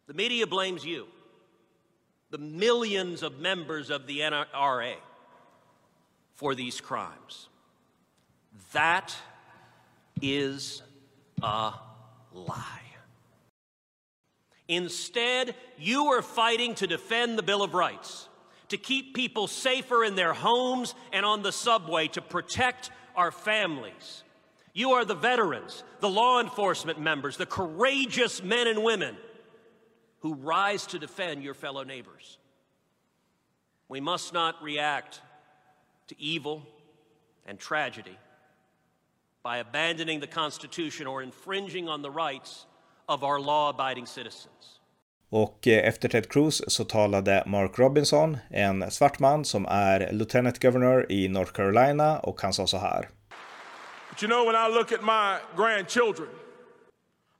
The media blames you, the millions of members of the NRA, for these crimes. That is a lie. Instead, you are fighting to defend the Bill of Rights, to keep people safer in their homes and on the subway, to protect our families. You are the veterans, the law enforcement members, the courageous men and women who rise to defend your fellow neighbors. We must not react to evil and tragedy by abandoning the Constitution or infringing on the rights of our law-abiding citizens. Och eh, efter Ted Cruz så talade Mark Robinson, en svart man som är Lieutenant Governor i North Carolina och han sa så här. But you know when I look at my grandchildren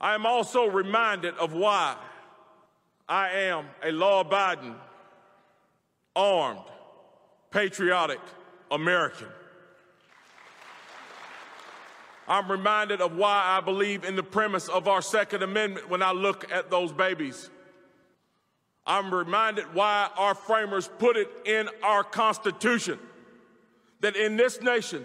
I am also reminded of why I am a law-abiding, armed, patriotic American. I'm reminded of why I believe in the premise of our Second Amendment when I look at those babies. I'm reminded why our framers put it in our Constitution that in this nation,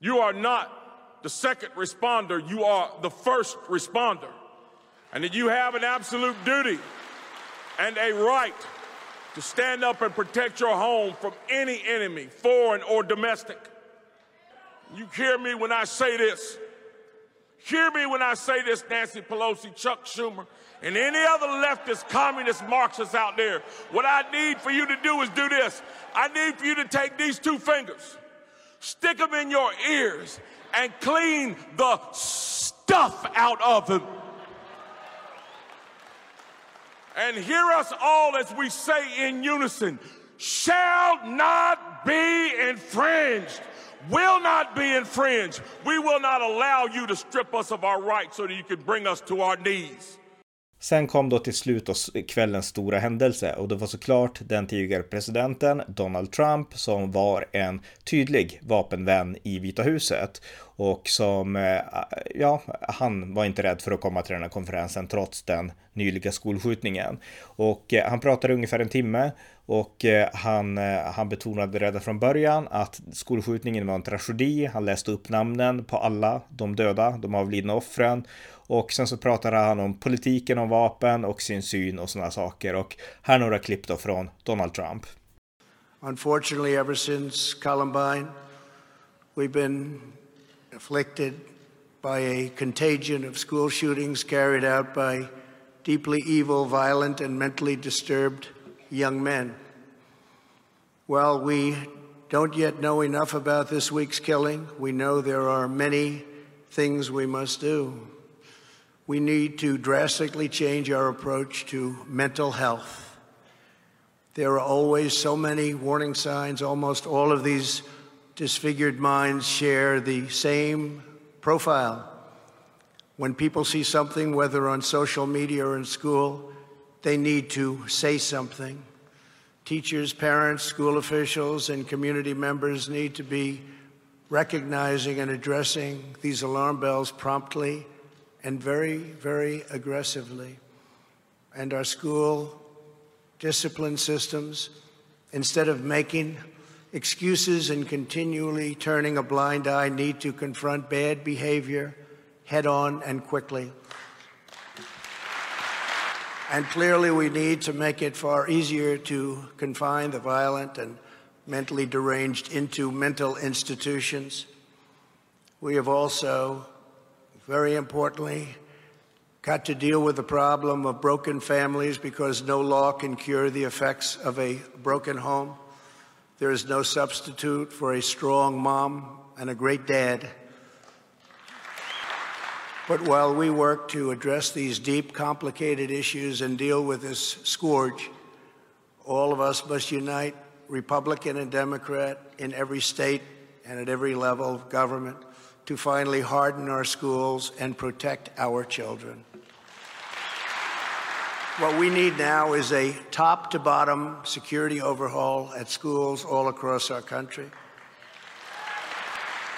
you are not the second responder, you are the first responder. And that you have an absolute duty and a right to stand up and protect your home from any enemy, foreign or domestic. You hear me when I say this. Hear me when I say this, Nancy Pelosi, Chuck Schumer, and any other leftist, communist, Marxists out there. What I need for you to do is do this. I need for you to take these two fingers, stick them in your ears, and clean the stuff out of them. And hear us all as we say in unison shall not be infringed will not be infringed. We will not allow you to strip us of our rights so that you can bring us to our knees. Sen kom då till slut kvällens stora händelse och det var såklart den tidigare presidenten Donald Trump som var en tydlig vapenvän i Vita huset och som, eh, ja, han var inte rädd för att komma till den här konferensen trots den nyliga skolskjutningen. Och eh, han pratade ungefär en timme och eh, han, han betonade redan från början att skolskjutningen var en tragedi. Han läste upp namnen på alla de döda, de avlidna offren och sen så pratade han om politiken om vapen och sin syn och sådana saker. Och här är några klipp då från Donald Trump. Unfortunately, ever since Columbine, we've been afflicted by a contagion of school shootings carried out by deeply evil, violent, and mentally disturbed young men. Well, we don't yet know enough about this week's killing. We know there are many things we must do. We need to drastically change our approach to mental health. There are always so many warning signs. Almost all of these disfigured minds share the same profile. When people see something, whether on social media or in school, they need to say something. Teachers, parents, school officials, and community members need to be recognizing and addressing these alarm bells promptly and very, very aggressively. And our school discipline systems, instead of making excuses and continually turning a blind eye, need to confront bad behavior head on and quickly. And clearly, we need to make it far easier to confine the violent and mentally deranged into mental institutions. We have also, very importantly, got to deal with the problem of broken families because no law can cure the effects of a broken home. There is no substitute for a strong mom and a great dad. But while we work to address these deep, complicated issues and deal with this scourge, all of us must unite, Republican and Democrat, in every state and at every level of government, to finally harden our schools and protect our children. What we need now is a top to bottom security overhaul at schools all across our country.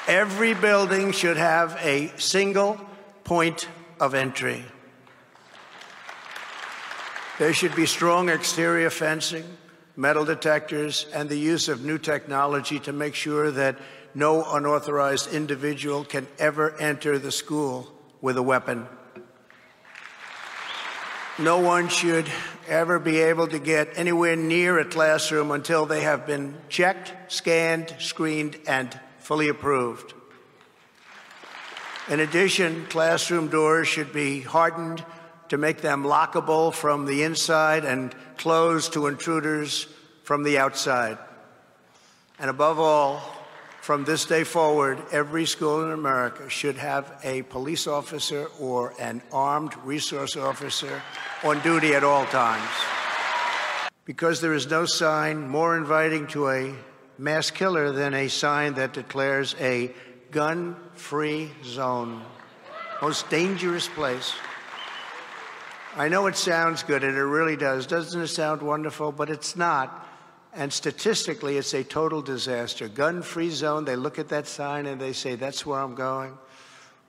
Every building should have a single point of entry. There should be strong exterior fencing, metal detectors, and the use of new technology to make sure that no unauthorized individual can ever enter the school with a weapon. No one should ever be able to get anywhere near a classroom until they have been checked, scanned, screened, and fully approved. In addition, classroom doors should be hardened to make them lockable from the inside and closed to intruders from the outside. And above all, from this day forward, every school in America should have a police officer or an armed resource officer on duty at all times. Because there is no sign more inviting to a mass killer than a sign that declares a gun free zone. Most dangerous place. I know it sounds good, and it really does. Doesn't it sound wonderful? But it's not. And statistically, it's a total disaster. Gun free zone, they look at that sign and they say, that's where I'm going.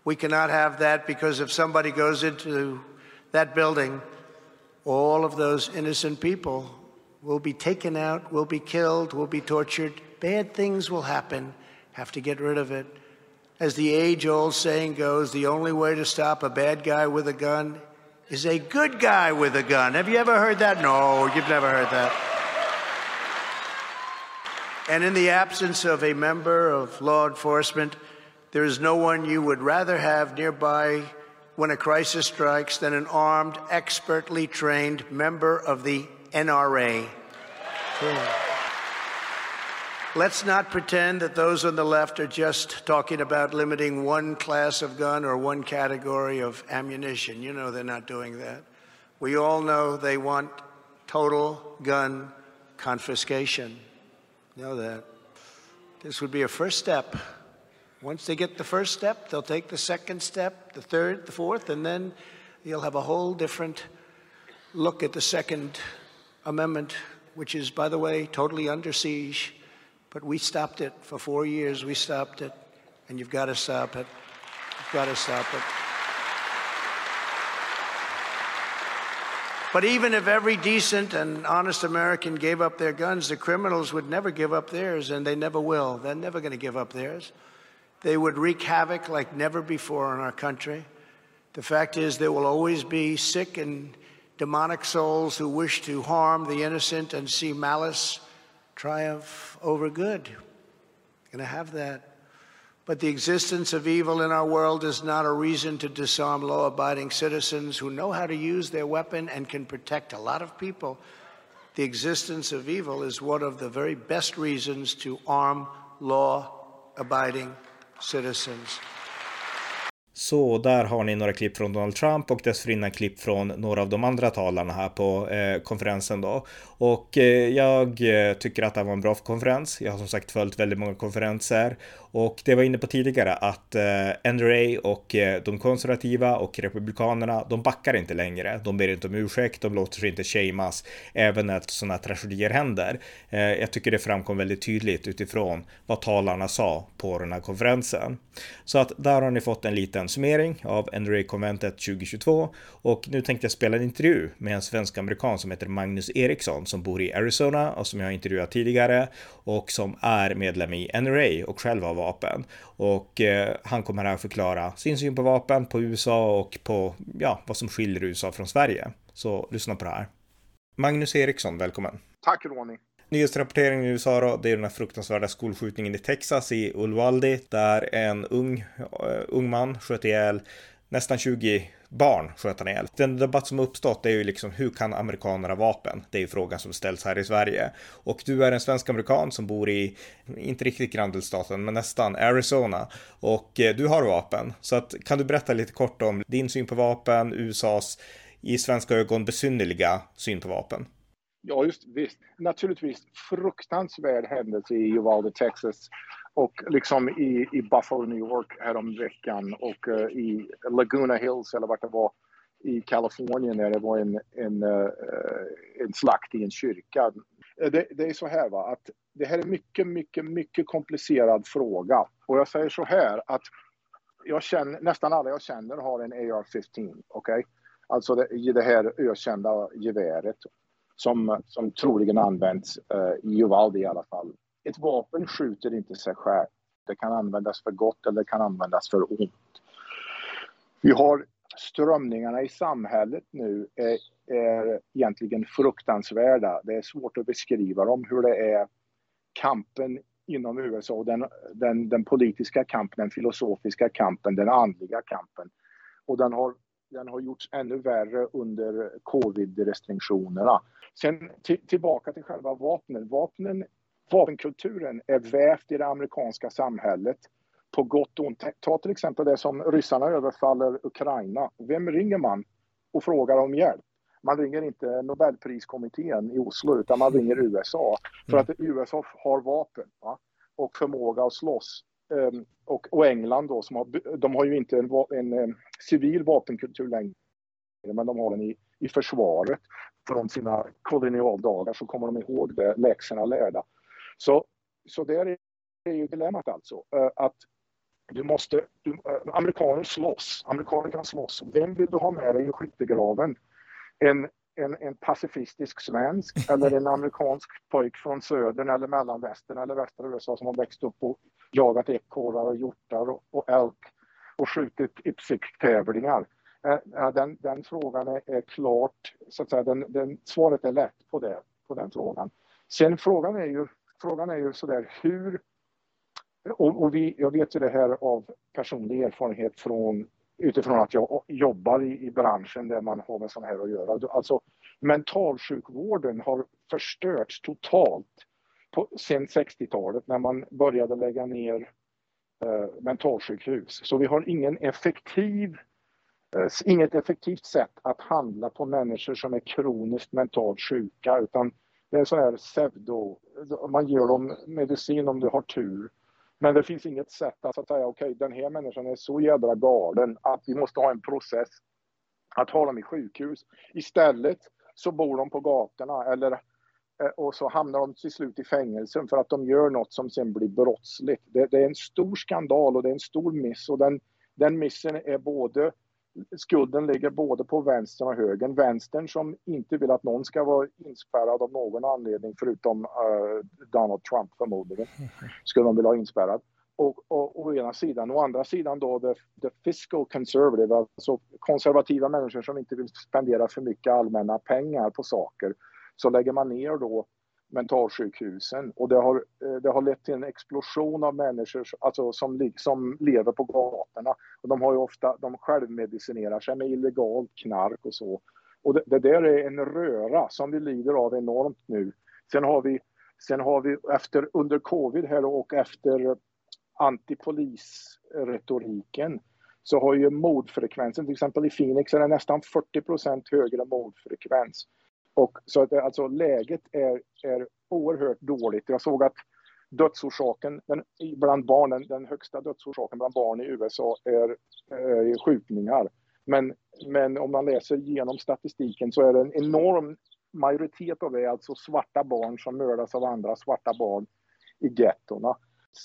We cannot have that because if somebody goes into that building, all of those innocent people will be taken out, will be killed, will be tortured. Bad things will happen. Have to get rid of it. As the age old saying goes, the only way to stop a bad guy with a gun is a good guy with a gun. Have you ever heard that? No, you've never heard that. And in the absence of a member of law enforcement, there is no one you would rather have nearby when a crisis strikes than an armed, expertly trained member of the NRA. Let's not pretend that those on the left are just talking about limiting one class of gun or one category of ammunition. You know they're not doing that. We all know they want total gun confiscation. Know that. This would be a first step. Once they get the first step, they'll take the second step, the third, the fourth, and then you'll have a whole different look at the Second Amendment, which is, by the way, totally under siege but we stopped it for four years. We stopped it, and you've got to stop it. You've got to stop it. But even if every decent and honest American gave up their guns, the criminals would never give up theirs, and they never will. They're never going to give up theirs. They would wreak havoc like never before in our country. The fact is, there will always be sick and demonic souls who wish to harm the innocent and see malice triumph over good. Going to have that. But the existence of evil in our world is not a reason to disarm law abiding citizens who know how to use their weapon and can protect a lot of people. The existence of evil is one of the very best reasons to arm law abiding citizens. Så där har ni några klipp från Donald Trump och dessförinnan klipp från några av de andra talarna här på eh, konferensen då. Och eh, jag eh, tycker att det var en bra konferens. Jag har som sagt följt väldigt många konferenser och det var inne på tidigare att eh, NRA och eh, de konservativa och republikanerna, de backar inte längre. De ber inte om ursäkt, de låter sig inte shamas även när sådana tragedier händer. Eh, jag tycker det framkom väldigt tydligt utifrån vad talarna sa på den här konferensen. Så att där har ni fått en liten summering av NRA-konventet 2022 och nu tänkte jag spela en intervju med en svensk amerikan som heter Magnus Eriksson som bor i Arizona och som jag har intervjuat tidigare och som är medlem i NRA och själv har vapen. Och eh, han kommer här förklara sin syn på vapen, på USA och på ja, vad som skiljer USA från Sverige. Så lyssna på det här. Magnus Eriksson, välkommen. Tack Ronny. Nyhetsrapporteringen i USA då, det är den här fruktansvärda skolskjutningen i Texas i Uvalde där en ung, uh, ung man sköt ihjäl nästan 20 barn sköt han ihjäl. Den debatt som uppstått är ju liksom hur kan amerikaner ha vapen? Det är ju frågan som ställs här i Sverige. Och du är en svensk amerikan som bor i, inte riktigt granndelstaten, men nästan Arizona. Och eh, du har vapen. Så att, kan du berätta lite kort om din syn på vapen, USAs i svenska ögon besynnerliga syn på vapen? Ja, just visst. Naturligtvis fruktansvärd händelse i Uvalde, Texas och liksom i, i Buffalo, New York häromveckan och uh, i Laguna Hills eller vart det var i Kalifornien när det var en, en, uh, en slakt i en kyrka. Eh, det, det, är så här va, att det här är mycket, mycket, mycket komplicerad fråga. Och jag säger så här att jag känner, nästan alla jag känner har en AR-15, okej? Okay? Alltså det, det här ökända geväret som, som troligen används uh, i Uvalde i alla fall. Ett vapen skjuter inte sig själv. Det kan användas för gott eller det kan användas för ont. Vi har strömningarna i samhället nu är, är egentligen fruktansvärda. Det är svårt att beskriva dem, hur det är kampen inom USA, den, den, den politiska kampen, den filosofiska kampen, den andliga kampen. Och den har, den har gjorts ännu värre under covid-restriktionerna. Sen tillbaka till själva vapnen. Vapnen vapenkulturen är vävt i det amerikanska samhället på gott och ont. Ta till exempel det som ryssarna överfaller Ukraina. Vem ringer man och frågar om hjälp? Man ringer inte Nobelpriskommittén i Oslo utan man ringer USA. För att USA har vapen va? och förmåga att slåss. Um, och, och, England då, som har, de har ju inte en, en, en civil vapenkultur längre men de har den i, i försvaret från sina kolonialdagar så kommer de ihåg det, läxorna lärda. Så, så där är ju dilemmat alltså. Eh, att du måste, du, eh, amerikaner slåss, amerikaner kan slåss. Vem vill du ha med dig i skyttegraven? En, en, en pacifistisk svensk eller en amerikansk pojk från södern eller mellanvästern eller västra USA som har växt upp och jagat ekorrar och hjortar och, och elk och skjutit ypsik-tävlingar. Eh, den, den frågan är, är, klart, så att säga, den, den, svaret är lätt på, det, på den frågan. Sen frågan är ju frågan är ju sådär hur... Och, och vi, jag vet ju det här av personlig erfarenhet från utifrån att jag jobbar i, i branschen där man har med sånt här att göra. Alltså mentalsjukvården har förstörts totalt på, sen 60-talet när man började lägga ner eh, mentalsjukhus. Så vi har ingen effektiv, eh, inget effektivt sätt att handla på människor som är kroniskt mentalt sjuka utan det är så här pseudo, man ger dem medicin om du har tur. Men det finns inget sätt att säga, okej, okay, den här människan är så jädra galen att vi måste ha en process att ha dem i sjukhus. Istället så bor de på gatorna eller eh, och så hamnar de till slut i fängelse för att de gör något som sen blir brottsligt. Det, det är en stor skandal och det är en stor miss och den, den missen är både skulden ligger både på vänstern och högern. Vänstern som inte vill att någon ska vara inspärrad av någon anledning förutom uh, Donald Trump förmodligen. Skulle de vilja ha inspärrad. Och, och, och å ena sidan. Å andra sidan då the, the fiscal conservative, alltså konservativa människor som inte vill spendera för mycket allmänna pengar på saker. Så lägger man ner då mentalsjukhusen och det har, eh, det har lett till en explosion av människor alltså, som, som lever på gatorna. Och de har ju ofta, de självmedicinerar sig med illegalt knark och så. Och det, det där är en röra som vi lider av enormt nu. Sen har vi, sen har vi efter, under covid här och efter antipolisretoriken så har ju mordfrekvensen, till exempel i Phoenix är det nästan 40% högre mordfrekvens. Och så att alltså läget är, är oerhört dåligt. Jag såg att dödsorsaken den, bland barnen, den högsta dödsorsaken bland barn i USA är, är skjutningar. Men, men om man läser igenom statistiken så är det en enorm majoritet av det alltså svarta barn som mördas av andra svarta barn i gettorna.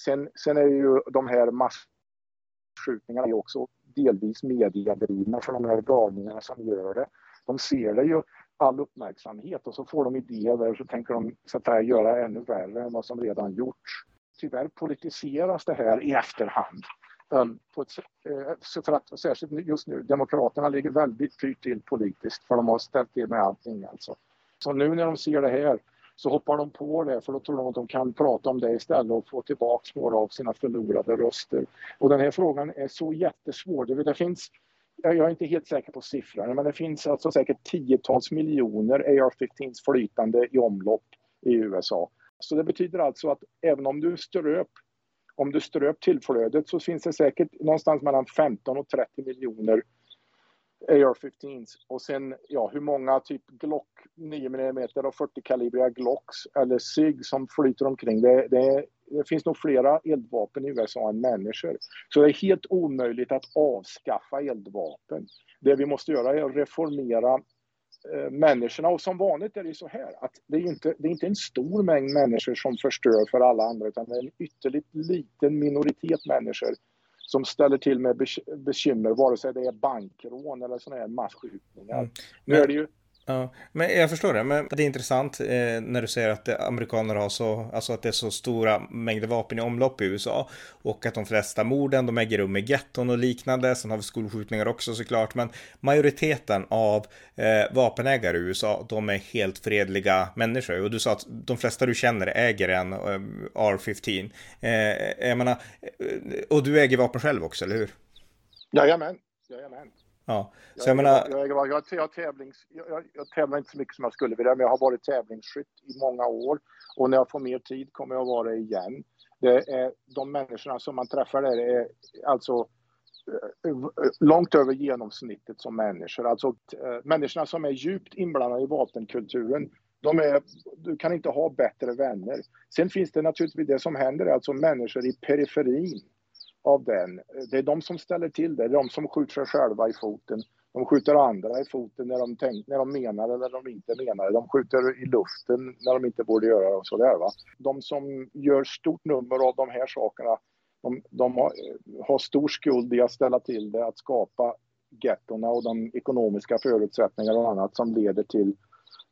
Sen, sen är ju de här massskjutningarna också delvis mediedrivna för de här galningarna som gör det. De ser det ju all uppmärksamhet och så får de idéer och så tänker de så att göra ännu värre än vad som redan gjorts. Tyvärr politiseras det här i efterhand. På ett, eh, för att särskilt just nu, Demokraterna ligger väldigt pyrt till politiskt för de har ställt till med allting alltså. Så nu när de ser det här så hoppar de på det för då tror de att de kan prata om det istället och få tillbaka några av sina förlorade röster. Och den här frågan är så jättesvår. Det finns, jag är inte helt säker på siffrorna, men det finns alltså säkert tiotals miljoner AR-15s flytande i omlopp i USA. Så det betyder alltså att även om du ströp om du ströp tillflödet så finns det säkert någonstans mellan 15 och 30 miljoner AR-15s och sen ja, hur många typ Glock 9 mm och 40 kalibriga Glocks eller SIG som flyter omkring. Det, det, det, finns nog flera eldvapen i USA än människor. Så det är helt omöjligt att avskaffa eldvapen. Det vi måste göra är att reformera eh, människorna och som vanligt är det så här att det är, inte, det är inte en stor mängd människor som förstör för alla andra utan det är en ytterligt liten minoritet människor som ställer till med bekymmer, vare sig det är bankrån eller sådana här masskjutningar. Mm. Nu är det ju Ja, men jag förstår det. Men det är intressant eh, när du säger att amerikaner har så, alltså att det är så stora mängder vapen i omlopp i USA och att de flesta morden, de äger rum i getton och liknande. Sen har vi skolskjutningar också såklart, men majoriteten av eh, vapenägare i USA, de är helt fredliga människor och du sa att de flesta du känner äger en eh, R15. Eh, jag menar, eh, och du äger vapen själv också, eller hur? Jajamän, jajamän. Ja, så jag, jag menar... Jag, jag, jag, jag, tävlings, jag, jag tävlar inte så mycket som jag skulle vilja, men jag har varit tävlingsskytt i många år och när jag får mer tid kommer jag vara det igen. Det är de människorna som man träffar där är alltså eh, långt över genomsnittet som människor. Alltså äh, människorna som är djupt inblandade i vapenkulturen, de är, du kan inte ha bättre vänner. Sen finns det naturligtvis det som händer, alltså människor i periferin av den. Det är de som ställer till det, det är de som skjuter sig själva i foten. De skjuter andra i foten när de, tänk, när de menar eller när de inte menar De skjuter i luften när de inte borde göra det och sådär. Va? De som gör stort nummer av de här sakerna, de, de har, har, stor skuld i att ställa till det, att skapa gettona och de ekonomiska förutsättningar och annat som leder till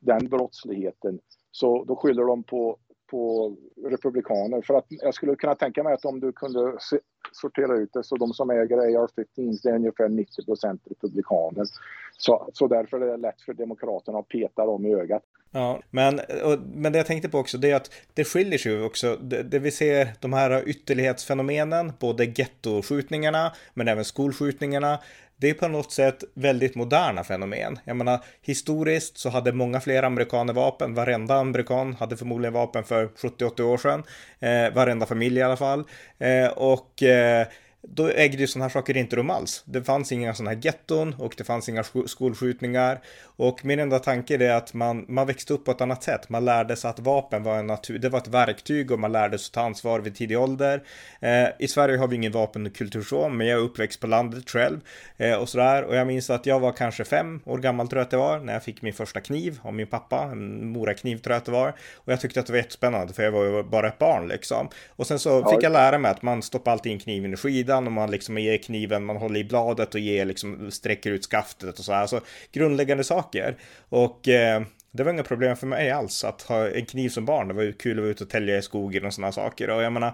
den brottsligheten. Så då skyller de på på republikaner. För att jag skulle kunna tänka mig att om du kunde se, sortera ut det så de som äger AR-15 det är ungefär 90 republikaner. Så, så därför är det lätt för demokraterna att peta dem i ögat. Ja, men, och, men det jag tänkte på också det är att det skiljer sig ju också. Det, det vi ser de här ytterlighetsfenomenen, både gettoskjutningarna men även skolskjutningarna det är på något sätt väldigt moderna fenomen. Jag menar, historiskt så hade många fler amerikaner vapen. Varenda amerikan hade förmodligen vapen för 70-80 år sedan. Eh, varenda familj i alla fall. Eh, och eh, då ägde ju sådana här saker inte rum alls. Det fanns inga sådana här getton och det fanns inga skolskjutningar. Och min enda tanke är att man, man växte upp på ett annat sätt. Man lärde sig att vapen var en natur, det var ett verktyg och man lärde sig att ta ansvar vid tidig ålder. Eh, I Sverige har vi ingen vapenkultur så, men jag är uppväxt på landet själv eh, och sådär. Och jag minns att jag var kanske fem år gammal tror jag att det var när jag fick min första kniv av min pappa, en morakniv tror jag att det var. Och jag tyckte att det var jättespännande för jag var ju bara ett barn liksom. Och sen så fick jag lära mig att man stoppar alltid in kniven i skidan och man liksom ger kniven, man håller i bladet och ger liksom, sträcker ut skaftet och så här. Så grundläggande saker saker. Och eh, det var inga problem för mig alls att ha en kniv som barn. Det var ju kul att vara ute och tälja i skogen och sådana saker. Och jag menar,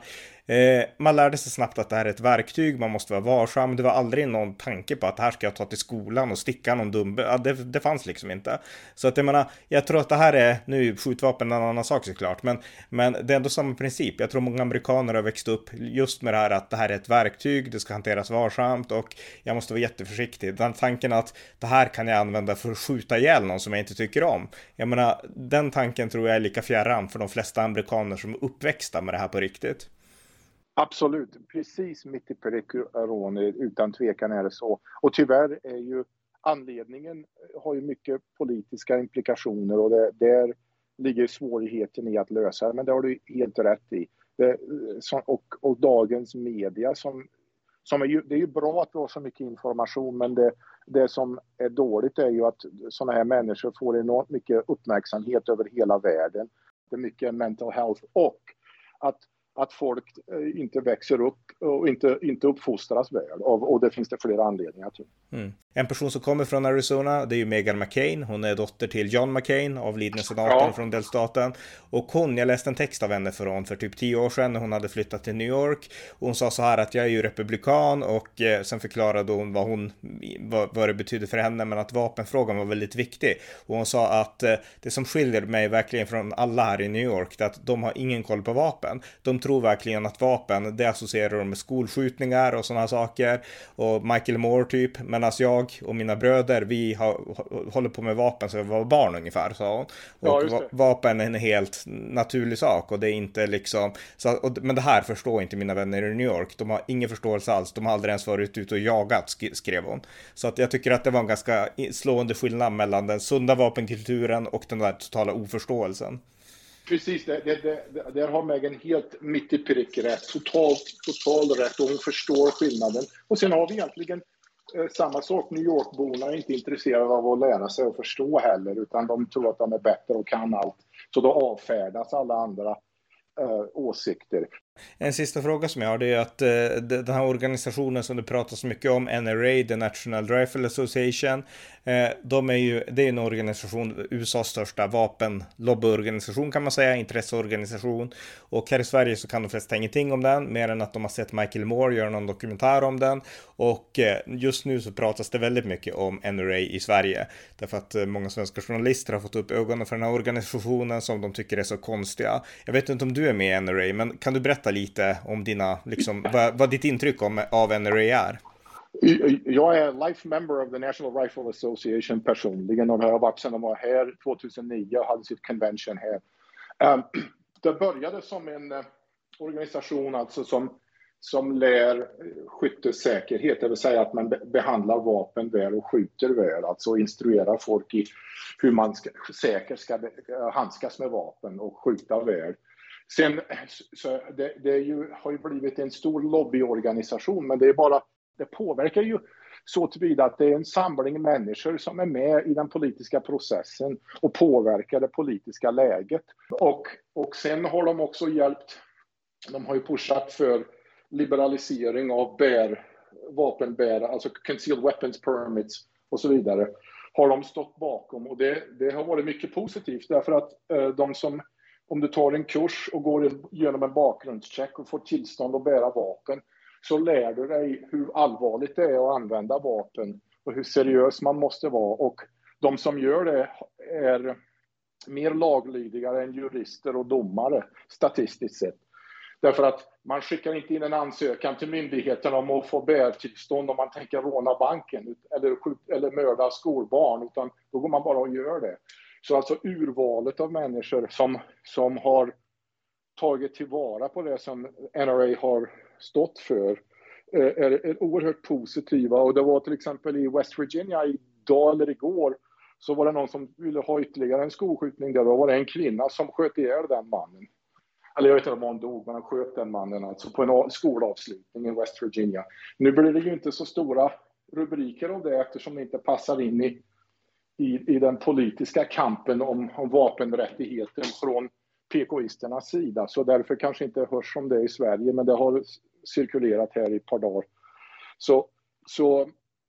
Eh, man lärde sig snabbt att det här är ett verktyg, man måste vara varsam. Det var aldrig någon tanke på att det här ska jag ta till skolan och sticka någon dum... Ja, det, det fanns liksom inte. Så att jag menar, jag tror att det här är, nu är skjutvapen en annan sak såklart, men, men det är ändå samma princip. Jag tror många amerikaner har växt upp just med det här att det här är ett verktyg, det ska hanteras varsamt och jag måste vara jätteförsiktig. Den tanken att det här kan jag använda för att skjuta ihjäl någon som jag inte tycker om. Jag menar, den tanken tror jag är lika fjärran för de flesta amerikaner som är uppväxta med det här på riktigt. Absolut, precis mitt i Pericorone, utan tvekan är det så. Och tyvärr är ju anledningen, eh, har ju mycket politiska implikationer och det, där ligger svårigheten i att lösa det, men det har du helt rätt i. Det, eh, och, och dagens media som, som är ju, det är ju bra att vi har så mycket information, men det, det som är dåligt är ju att sådana här människor får enormt mycket uppmärksamhet över hela världen. Det är mycket mental health och att att folk eh, inte växer upp och inte, inte uppfostras väl. Och, och det finns det flera anledningar till. Mm. En person som kommer från Arizona, det är ju Megan McCain. Hon är dotter till John McCain, avlidne senatorn ja. från delstaten. Och hon, jag läste en text av henne från för typ tio år sedan när hon hade flyttat till New York. Och hon sa så här att jag är ju republikan och eh, sen förklarade hon vad, hon vad, vad det betydde för henne, men att vapenfrågan var väldigt viktig. Och hon sa att eh, det som skiljer mig verkligen från alla här i New York, det är att de har ingen koll på vapen. De tror verkligen att vapen, det associerar de med skolskjutningar och sådana saker. Och Michael Moore typ, medan alltså jag jag och mina bröder, vi har, håller på med vapen så vi var barn ungefär, sa hon. Och ja, vapen är en helt naturlig sak och det är inte liksom, så, och, men det här förstår inte mina vänner i New York. De har ingen förståelse alls, de har aldrig ens varit ute och jagat, skrev hon. Så att jag tycker att det var en ganska slående skillnad mellan den sunda vapenkulturen och den där totala oförståelsen. Precis, det, det, det, där har Megan helt mitt i prick rätt. Totalt, totalt rätt och hon förstår skillnaden. Och sen har vi egentligen Eh, samma sak, New York-borna är inte intresserade av att lära sig och förstå heller, utan de tror att de är bättre och kan allt. Så då avfärdas alla andra eh, åsikter. En sista fråga som jag har det är att eh, den här organisationen som det pratas mycket om, NRA, the National Rifle Association, eh, de är ju, det är en organisation, USAs största vapenlobbyorganisation kan man säga, intresseorganisation. Och här i Sverige så kan de flesta ingenting om den, mer än att de har sett Michael Moore göra någon dokumentär om den. Och eh, just nu så pratas det väldigt mycket om NRA i Sverige, därför att eh, många svenska journalister har fått upp ögonen för den här organisationen som de tycker är så konstiga. Jag vet inte om du är med i NRA, men kan du berätta lite om dina, liksom, vad, vad ditt intryck om, av NRA är? Jag är life member of the National Rifle Association personligen och det har varit sedan de var här 2009 och hade sitt convention här. Um, det började som en eh, organisation alltså som, som lär skyttesäkerhet, det vill säga att man behandlar vapen väl och skjuter väl, alltså instruerar folk i hur man ska, säkert ska eh, handskas med vapen och skjuta väl. Sen, så det, det ju, har ju blivit en stor lobbyorganisation, men det är bara, det påverkar ju så tillvida att det är en samling människor som är med i den politiska processen och påverkar det politiska läget. Och, och sen har de också hjälpt, de har ju pushat för liberalisering av bär, vapenbärare, alltså concealed weapons permits och så vidare, har de stått bakom och det, det har varit mycket positivt därför att eh, de som om du tar en kurs och går igenom en bakgrundscheck och får tillstånd att bära vapen så lär du dig hur allvarligt det är att använda vapen och hur seriös man måste vara. Och de som gör det är mer laglydiga än jurister och domare statistiskt sett. Därför att man skickar inte in en ansökan till myndigheten om att få bärtillstånd om man tänker råna banken eller, eller mörda skolbarn, utan då går man bara och gör det. Så alltså urvalet av människor som, som har tagit tillvara på det som NRA har stått för eh, är, är oerhört positiva. Och det var till exempel i West Virginia idag eller igår så var det någon som ville ha ytterligare en skolskjutning där. Då var det en kvinna som sköt ihjäl den mannen. Eller jag vet inte om hon dog, men han sköt den mannen alltså på en skolavslutning i West Virginia. Nu blir det ju inte så stora rubriker om det eftersom det inte passar in i i, i den politiska kampen om, om vapenrättigheter från PKisternas sida. Så därför kanske inte hörs om det i Sverige, men det har cirkulerat här i ett par dagar. Så, så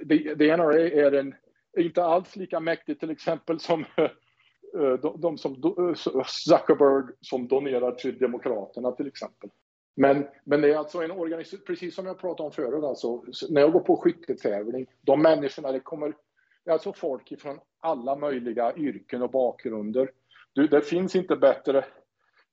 the, NRA är, en, är inte alls lika mäktigt till exempel som eh, de, de som eh, Zuckerberg som donerar till Demokraterna till exempel. Men, men det är alltså en organisation, precis som jag pratade om förut, alltså, när jag går på skyttetävling, de människorna, det kommer det är alltså folk från alla möjliga yrken och bakgrunder. Du, det finns inte bättre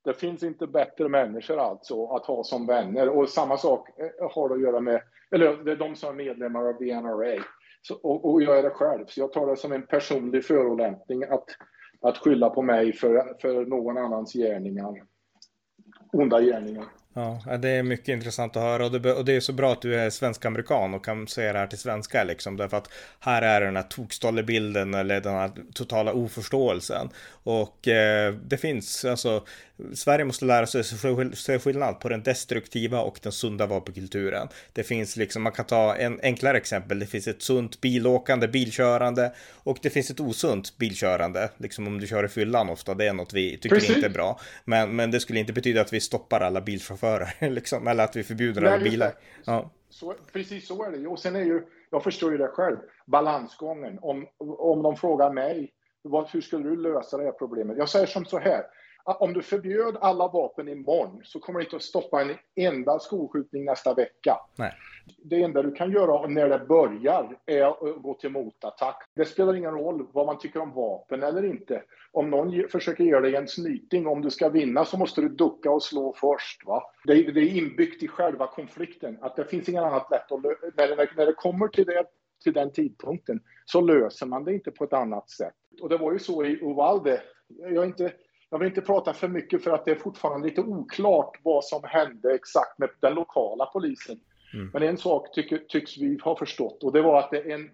det finns inte bättre människor alltså att ha som vänner och samma sak eh, har det att göra med, eller det är de som är medlemmar av BNRA så, och, och, jag är det själv, så jag tar det som en personlig förolämpning att, att skylla på mig för, för någon annans gärningar, onda gärningar. Ja, det är mycket intressant att höra och det, och det är så bra att du är svensk-amerikan och kan säga det här till svenska liksom. Därför att här är den här tokstollebilden eller den här totala oförståelsen. Och eh, det finns alltså Sverige måste lära sig se skillnad på den destruktiva och den sunda vapenkulturen. Det finns liksom, man kan ta en enklare exempel. Det finns ett sunt bilåkande, bilkörande och det finns ett osunt bilkörande. Liksom om du kör i fyllan ofta, det är något vi tycker Precis. inte är bra. Men, men det skulle inte betyda att vi stoppar alla bilchaufförer, liksom, eller att vi förbjuder alla bilar. Ja. Så, precis så är det. Och sen är ju Jag förstår ju det själv, balansgången. Om, om de frågar mig, vad, hur skulle du lösa det här problemet? Jag säger som så här, om du förbjöd alla vapen imorgon så kommer det inte att stoppa en enda skolskjutning nästa vecka. Nej. Det enda du kan göra när det börjar är att gå till motattack. Det spelar ingen roll vad man tycker om vapen eller inte. Om någon försöker göra dig en snyting, om du ska vinna så måste du ducka och slå först. Va? Det, är, inbyggt i själva konflikten, att det finns inget annat lätt att när, när det kommer till, det, till den tidpunkten så löser man det inte på ett annat sätt. Och det var ju så i Uvalde. Jag är inte jag vill inte prata för mycket för att det är fortfarande lite oklart vad som hände exakt med den lokala polisen. Mm. Men en sak tycker, tycks vi ha förstått och det var att det är en,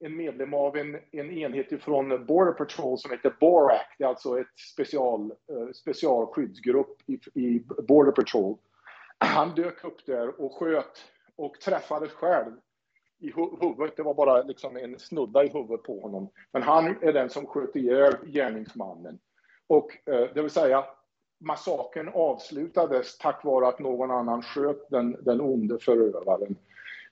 en medlem av en, en enhet från Border Patrol som heter BORAC, det är alltså ett special, uh, specialskyddsgrupp i, i Border Patrol. Han dök upp där och sköt och träffade själv i huvudet. Det var bara liksom en snudda i huvudet på honom. Men han är den som sköt ihjäl gärningsmannen. Och eh, det vill säga, massakern avslutades tack vare att någon annan sköt den, den onde förövaren.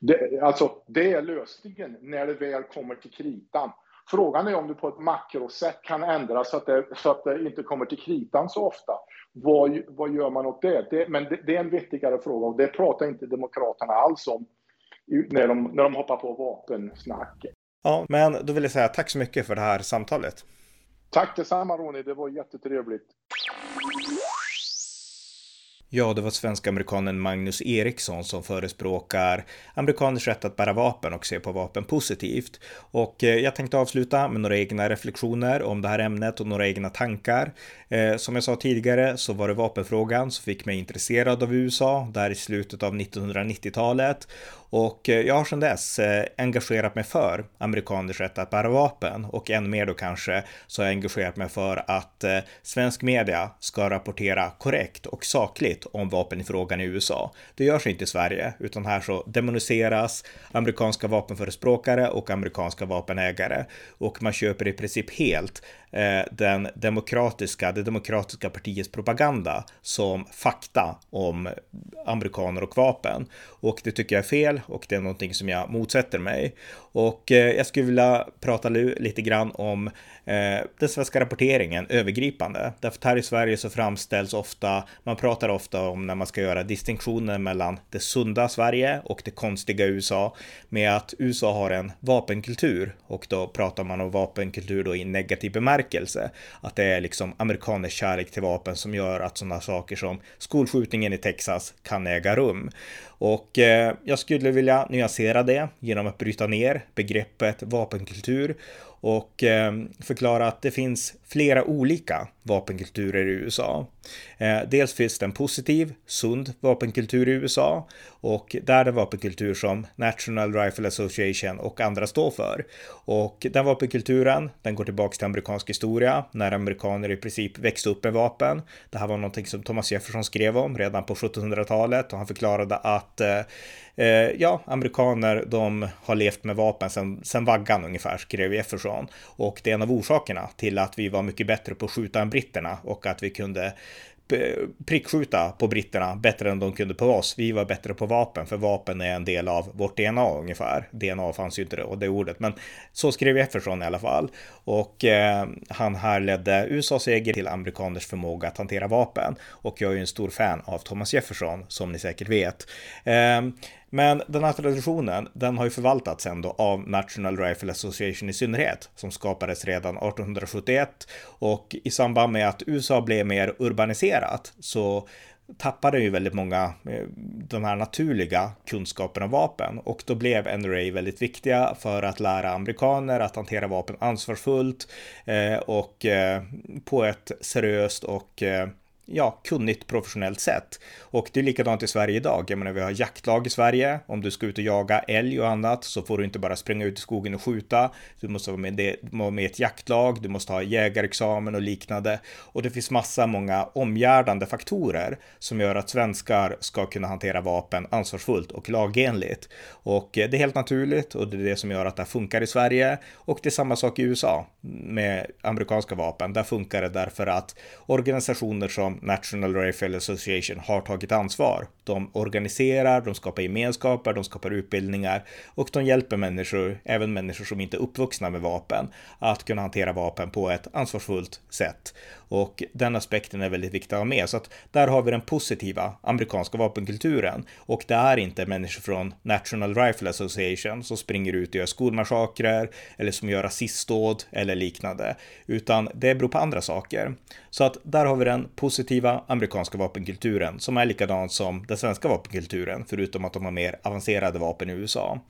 Det, alltså, det är lösningen när det väl kommer till kritan. Frågan är om du på ett makrosätt kan ändra så att det, så att det inte kommer till kritan så ofta. Vad, vad gör man åt det? det men det, det, är en vettigare fråga och det pratar inte Demokraterna alls om när de, när de hoppar på vapensnacket. Ja, men då vill jag säga tack så mycket för det här samtalet. Tack detsamma Ronny, det var jättetrevligt. Ja, det var svensk-amerikanen Magnus Eriksson som förespråkar amerikaners rätt att bära vapen och se på vapen positivt. Och eh, jag tänkte avsluta med några egna reflektioner om det här ämnet och några egna tankar. Eh, som jag sa tidigare så var det vapenfrågan som fick mig intresserad av USA där i slutet av 1990-talet och eh, jag har sedan dess eh, engagerat mig för amerikaners rätt att bära vapen och än mer då kanske så har jag engagerat mig för att eh, svensk media ska rapportera korrekt och sakligt om vapen i frågan i USA. Det görs inte i Sverige utan här så demoniseras amerikanska vapenförespråkare och amerikanska vapenägare och man köper i princip helt Eh, den demokratiska, det demokratiska partiets propaganda som fakta om amerikaner och vapen. Och det tycker jag är fel och det är någonting som jag motsätter mig. Och eh, jag skulle vilja prata lite grann om Eh, den svenska rapporteringen övergripande. Därför att här i Sverige så framställs ofta, man pratar ofta om när man ska göra distinktioner mellan det sunda Sverige och det konstiga USA med att USA har en vapenkultur och då pratar man om vapenkultur då i negativ bemärkelse. Att det är liksom amerikaners kärlek till vapen som gör att sådana saker som skolskjutningen i Texas kan äga rum. Och eh, jag skulle vilja nyansera det genom att bryta ner begreppet vapenkultur och eh, förklara att det finns flera olika vapenkulturer i USA. Eh, dels finns det en positiv, sund vapenkultur i USA och där är det vapenkultur som National Rifle Association och andra står för. Och den vapenkulturen, den går tillbaka till amerikansk historia när amerikaner i princip växte upp med vapen. Det här var någonting som Thomas Jefferson skrev om redan på 1700-talet och han förklarade att eh, eh, ja, amerikaner, de har levt med vapen sedan, sedan vaggan ungefär, skrev Jefferson. Och det är en av orsakerna till att vi var mycket bättre på att skjuta än britterna och att vi kunde prickskjuta på britterna bättre än de kunde på oss. Vi var bättre på vapen, för vapen är en del av vårt DNA ungefär. DNA fanns ju inte det, och det ordet, men så skrev Jefferson i alla fall. Och eh, han härledde USAs seger till amerikaners förmåga att hantera vapen. Och jag är ju en stor fan av Thomas Jefferson, som ni säkert vet. Eh, men den här traditionen, den har ju förvaltats ändå av National Rifle Association i synnerhet, som skapades redan 1871 och i samband med att USA blev mer urbaniserat så tappade ju väldigt många eh, de här naturliga kunskaperna om vapen. Och då blev NRA väldigt viktiga för att lära amerikaner att hantera vapen ansvarsfullt eh, och eh, på ett seriöst och ja, kunnigt professionellt sätt. Och det är likadant i Sverige idag. Jag menar, vi har jaktlag i Sverige. Om du ska ut och jaga älg och annat så får du inte bara springa ut i skogen och skjuta. Du måste vara med, det, vara med i ett jaktlag, du måste ha jägarexamen och liknande. Och det finns massa många omgärdande faktorer som gör att svenskar ska kunna hantera vapen ansvarsfullt och lagenligt. Och det är helt naturligt och det är det som gör att det funkar i Sverige. Och det är samma sak i USA med amerikanska vapen. Där funkar det därför att organisationer som som National Rifle Association har tagit ansvar. De organiserar, de skapar gemenskaper, de skapar utbildningar och de hjälper människor, även människor som inte är uppvuxna med vapen, att kunna hantera vapen på ett ansvarsfullt sätt. Och den aspekten är väldigt viktig att ha med. Så att där har vi den positiva amerikanska vapenkulturen. Och det är inte människor från National Rifle Association som springer ut och gör skolmassakrer eller som gör rasistdåd eller liknande. Utan det beror på andra saker. Så att där har vi den positiva amerikanska vapenkulturen som är likadan som den svenska vapenkulturen, förutom att de har mer avancerade vapen i USA.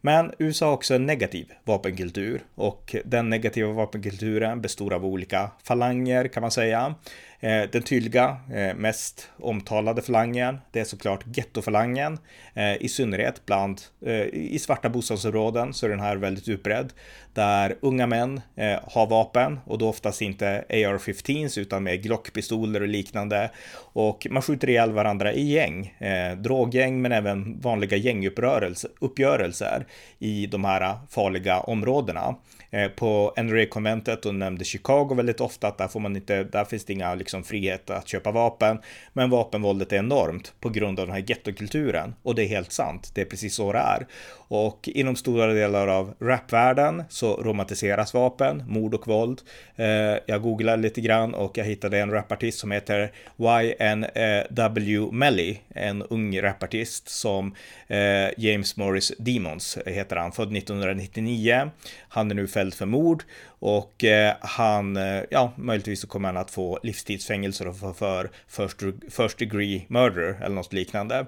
Men USA har också en negativ vapenkultur och den negativa vapenkulturen består av olika falanger kan man säga. Eh, den tydliga, eh, mest omtalade falangen, det är såklart gettofalangen. Eh, I synnerhet bland, eh, i svarta bostadsområden så är den här väldigt utbredd. Där unga män eh, har vapen och då oftast inte AR-15s utan med Glockpistoler och liknande. Och man skjuter ihjäl varandra i gäng, eh, droggäng men även vanliga gänguppgörelser i de här farliga områdena. Eh, på NRA-konventet och nämnde Chicago väldigt ofta att där får man inte, där finns det inga liksom frihet att köpa vapen. Men vapenvåldet är enormt på grund av den här gettokulturen. Och det är helt sant. Det är precis så det är. Och inom stora delar av rapvärlden så romantiseras vapen, mord och våld. Eh, jag googlade lite grann och jag hittade en rapartist som heter YNW Melly, en ung rapartist som eh, James Morris Demons heter han, född 1999. Han är nu fälld för mord och eh, han, eh, ja, möjligtvis så kommer han att få livstidsfängelse för, för first, first degree murder eller något liknande.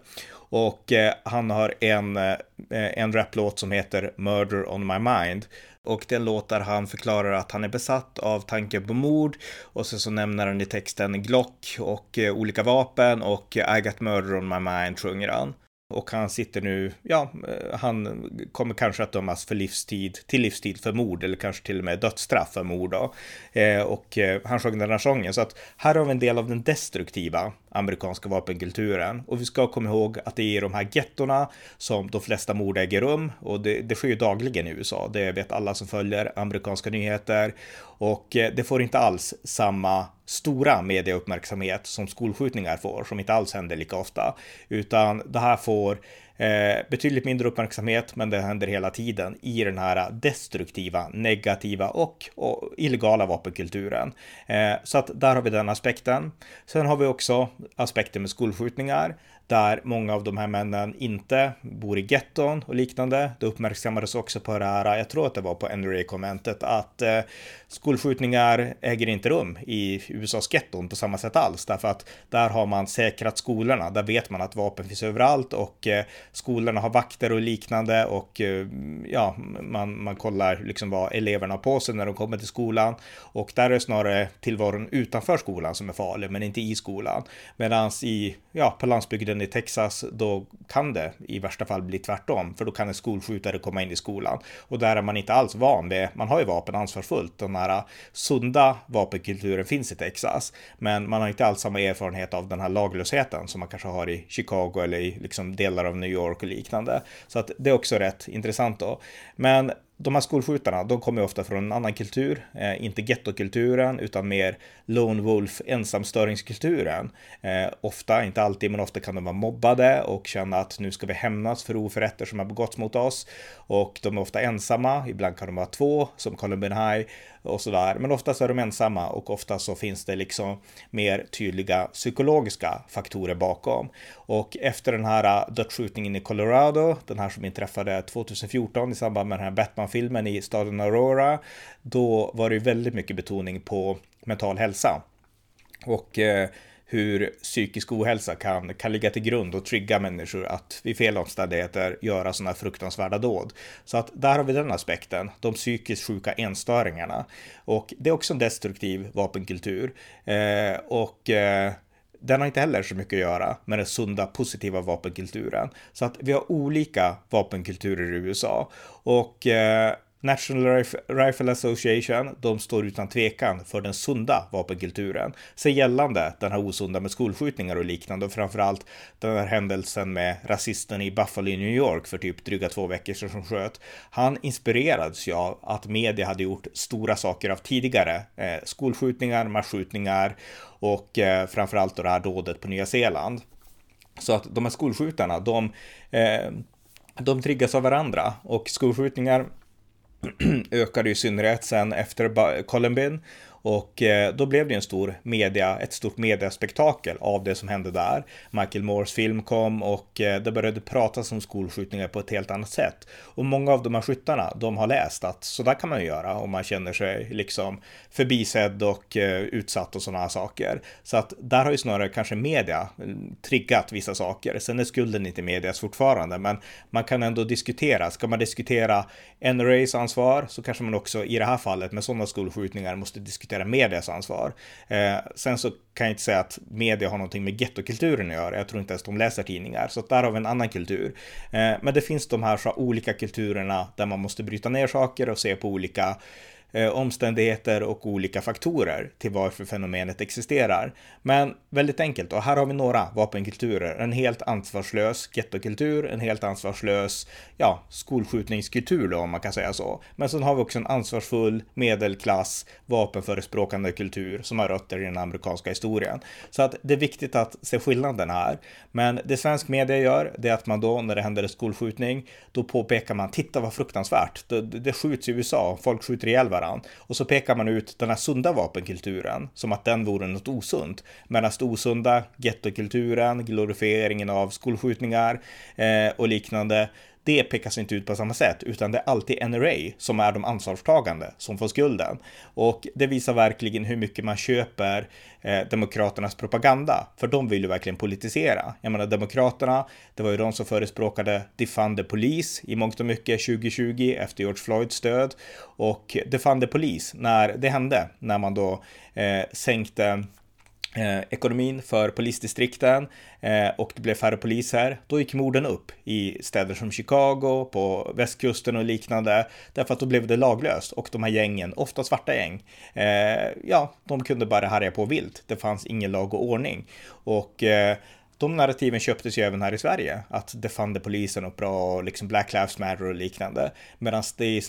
Och eh, han har en, eh, en raplåt som heter Murder on my mind. Och den låt där han förklarar att han är besatt av tanken på mord. Och sen så nämner han i texten Glock och eh, olika vapen och eh, I got murder on my mind sjunger han. Och han sitter nu, ja, eh, han kommer kanske att dömas för livstid, till livstid för mord eller kanske till och med dödsstraff för mord då. Eh, och eh, han sjöng den här sången. Så att här har vi en del av den destruktiva amerikanska vapenkulturen. Och vi ska komma ihåg att det är i de här gettorna som de flesta mord äger rum. Och det, det sker ju dagligen i USA. Det vet alla som följer amerikanska nyheter. Och eh, det får inte alls samma stora medieuppmärksamhet som skolskjutningar får, som inte alls händer lika ofta. Utan det här får eh, betydligt mindre uppmärksamhet, men det händer hela tiden i den här destruktiva, negativa och, och illegala vapenkulturen. Eh, så att där har vi den aspekten. Sen har vi också aspekten med skolskjutningar där många av de här männen inte bor i getton och liknande. Det uppmärksammades också på det här, jag tror att det var på NRA-konventet att eh, skolskjutningar äger inte rum i USAs getton på samma sätt alls, därför att där har man säkrat skolorna, där vet man att vapen finns överallt och eh, skolorna har vakter och liknande och eh, ja, man, man kollar liksom vad eleverna har på sig när de kommer till skolan och där är det snarare tillvaron utanför skolan som är farlig, men inte i skolan. Medan i, ja, på landsbygden i Texas, då kan det i värsta fall bli tvärtom, för då kan en skolskjutare komma in i skolan. Och där är man inte alls van vid, man har ju vapen ansvarsfullt, den här äh, sunda vapenkulturen finns i Texas, men man har inte alls samma erfarenhet av den här laglösheten som man kanske har i Chicago eller i liksom delar av New York och liknande. Så att det är också rätt intressant då. Men de här skolskjutarna, de kommer ofta från en annan kultur, eh, inte gettokulturen utan mer lone wolf ensamstöringskulturen. Eh, ofta, inte alltid, men ofta kan de vara mobbade och känna att nu ska vi hämnas för oförrätter som har begåtts mot oss. Och de är ofta ensamma, ibland kan de vara två, som Columbine High och sådär. Men oftast är de ensamma och ofta så finns det liksom mer tydliga psykologiska faktorer bakom. Och efter den här eh, dödsskjutningen i Colorado, den här som inträffade 2014 i samband med den här Batman-filmen i staden Aurora, då var det väldigt mycket betoning på mental hälsa. Och eh, hur psykisk ohälsa kan, kan ligga till grund och trigga människor att vid fel omständigheter göra sådana fruktansvärda dåd. Så att där har vi den aspekten, de psykiskt sjuka enstöringarna. Och det är också en destruktiv vapenkultur. Eh, och eh, den har inte heller så mycket att göra med den sunda positiva vapenkulturen. Så att vi har olika vapenkulturer i USA. Och eh, National Rifle Association, de står utan tvekan för den sunda vapenkulturen. Så gällande den här osunda med skolskjutningar och liknande och framförallt den här händelsen med rasisten i Buffalo i New York för typ dryga två veckor sedan som sköt. Han inspirerades ju av att media hade gjort stora saker av tidigare. Eh, skolskjutningar, masskjutningar och eh, framförallt då det här dådet på Nya Zeeland. Så att de här skolskjutarna, de, eh, de triggas av varandra och skolskjutningar ökade i synnerhet sen efter Columbine och eh, då blev det en stor media, ett stort mediaspektakel av det som hände där. Michael Moores film kom och eh, det började pratas om skolskjutningar på ett helt annat sätt. Och många av de här skyttarna, de har läst att så där kan man göra om man känner sig liksom förbisedd och eh, utsatt och sådana här saker. Så att där har ju snarare kanske media mm, triggat vissa saker. Sen är skulden inte medias fortfarande, men man kan ändå diskutera. Ska man diskutera NRAs ansvar så kanske man också i det här fallet med sådana skolskjutningar måste diskutera diskutera medias ansvar. Eh, sen så kan jag inte säga att media har någonting med gettokulturen att göra. Jag tror inte ens de läser tidningar, så där har vi en annan kultur. Eh, men det finns de här så olika kulturerna där man måste bryta ner saker och se på olika eh, omständigheter och olika faktorer till varför fenomenet existerar. Men väldigt enkelt, och här har vi några vapenkulturer. En helt ansvarslös gettokultur, en helt ansvarslös ja, skolskjutningskultur då, om man kan säga så. Men sen har vi också en ansvarsfull medelklass vapenförespråkande kultur som har rötter i den amerikanska historien. Så att det är viktigt att se skillnaden här. Men det svensk media gör, det är att man då när det händer en skolskjutning, då påpekar man, titta vad fruktansvärt, det, det skjuts i USA, folk skjuter ihjäl varandra. Och så pekar man ut den här sunda vapenkulturen som att den vore något osunt. Medan det osunda, gettokulturen, glorifieringen av skolskjutningar eh, och liknande, det pekas inte ut på samma sätt, utan det är alltid NRA som är de ansvarstagande som får skulden. Och det visar verkligen hur mycket man köper eh, Demokraternas propaganda, för de vill ju verkligen politisera. Jag menar, Demokraterna, det var ju de som förespråkade Defund the Police i mångt och mycket 2020 efter George Floyds död. Och Defund the Police, när det hände, när man då eh, sänkte Eh, ekonomin för polisdistrikten eh, och det blev färre poliser, då gick morden upp i städer som Chicago, på västkusten och liknande, därför att då blev det laglöst och de här gängen, ofta svarta gäng, eh, ja, de kunde bara härja på vilt. Det fanns ingen lag och ordning och eh, de narrativen köptes ju även här i Sverige, att defunda polisen och bra, liksom Black Lives Matter och liknande. Medan det,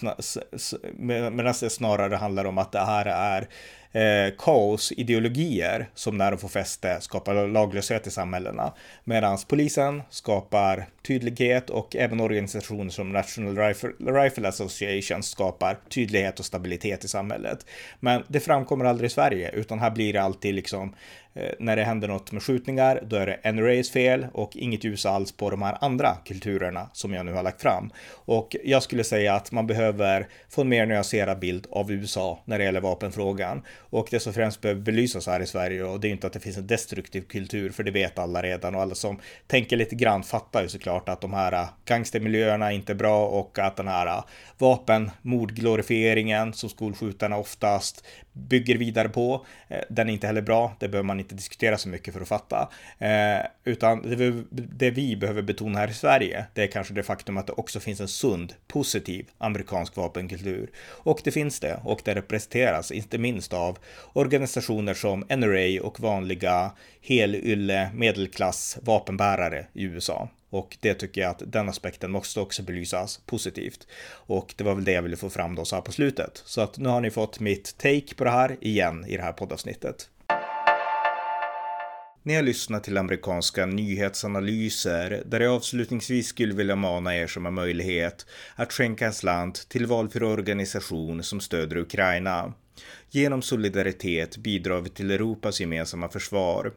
det snarare handlar om att det här är eh, kaosideologier som när de får fäste skapar laglöshet i samhällena. Medan polisen skapar tydlighet och även organisationer som National Rifle, Rifle Association skapar tydlighet och stabilitet i samhället. Men det framkommer aldrig i Sverige, utan här blir det alltid liksom Eh, när det händer något med skjutningar, då är det NRAs fel och inget ljus alls på de här andra kulturerna som jag nu har lagt fram. Och jag skulle säga att man behöver få en mer nyanserad bild av USA när det gäller vapenfrågan. Och det som främst behöver belysas här i Sverige och det är inte att det finns en destruktiv kultur, för det vet alla redan och alla som tänker lite grann fattar ju såklart att de här eh, gangstermiljöerna är inte bra och att den här eh, vapenmordglorifieringen som skolskjutarna oftast bygger vidare på. Den är inte heller bra, det behöver man inte diskutera så mycket för att fatta. Eh, utan det, det, vi behöver betona här i Sverige, det är kanske det faktum att det också finns en sund, positiv amerikansk vapenkultur. Och det finns det, och det representeras inte minst av organisationer som NRA och vanliga helylle medelklass vapenbärare i USA. Och det tycker jag att den aspekten måste också belysas positivt. Och det var väl det jag ville få fram då så här på slutet. Så att nu har ni fått mitt take på det här igen i det här poddavsnittet. Ni har lyssnat till amerikanska nyhetsanalyser där jag avslutningsvis skulle vilja mana er som har möjlighet att skänka en slant till valfri organisation som stöder Ukraina. Genom solidaritet bidrar vi till Europas gemensamma försvar.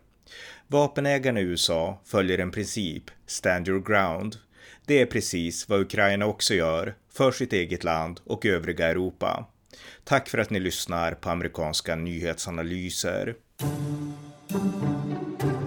Vapenägarna i USA följer en princip, stand your ground. Det är precis vad Ukraina också gör, för sitt eget land och övriga Europa. Tack för att ni lyssnar på amerikanska nyhetsanalyser. thank you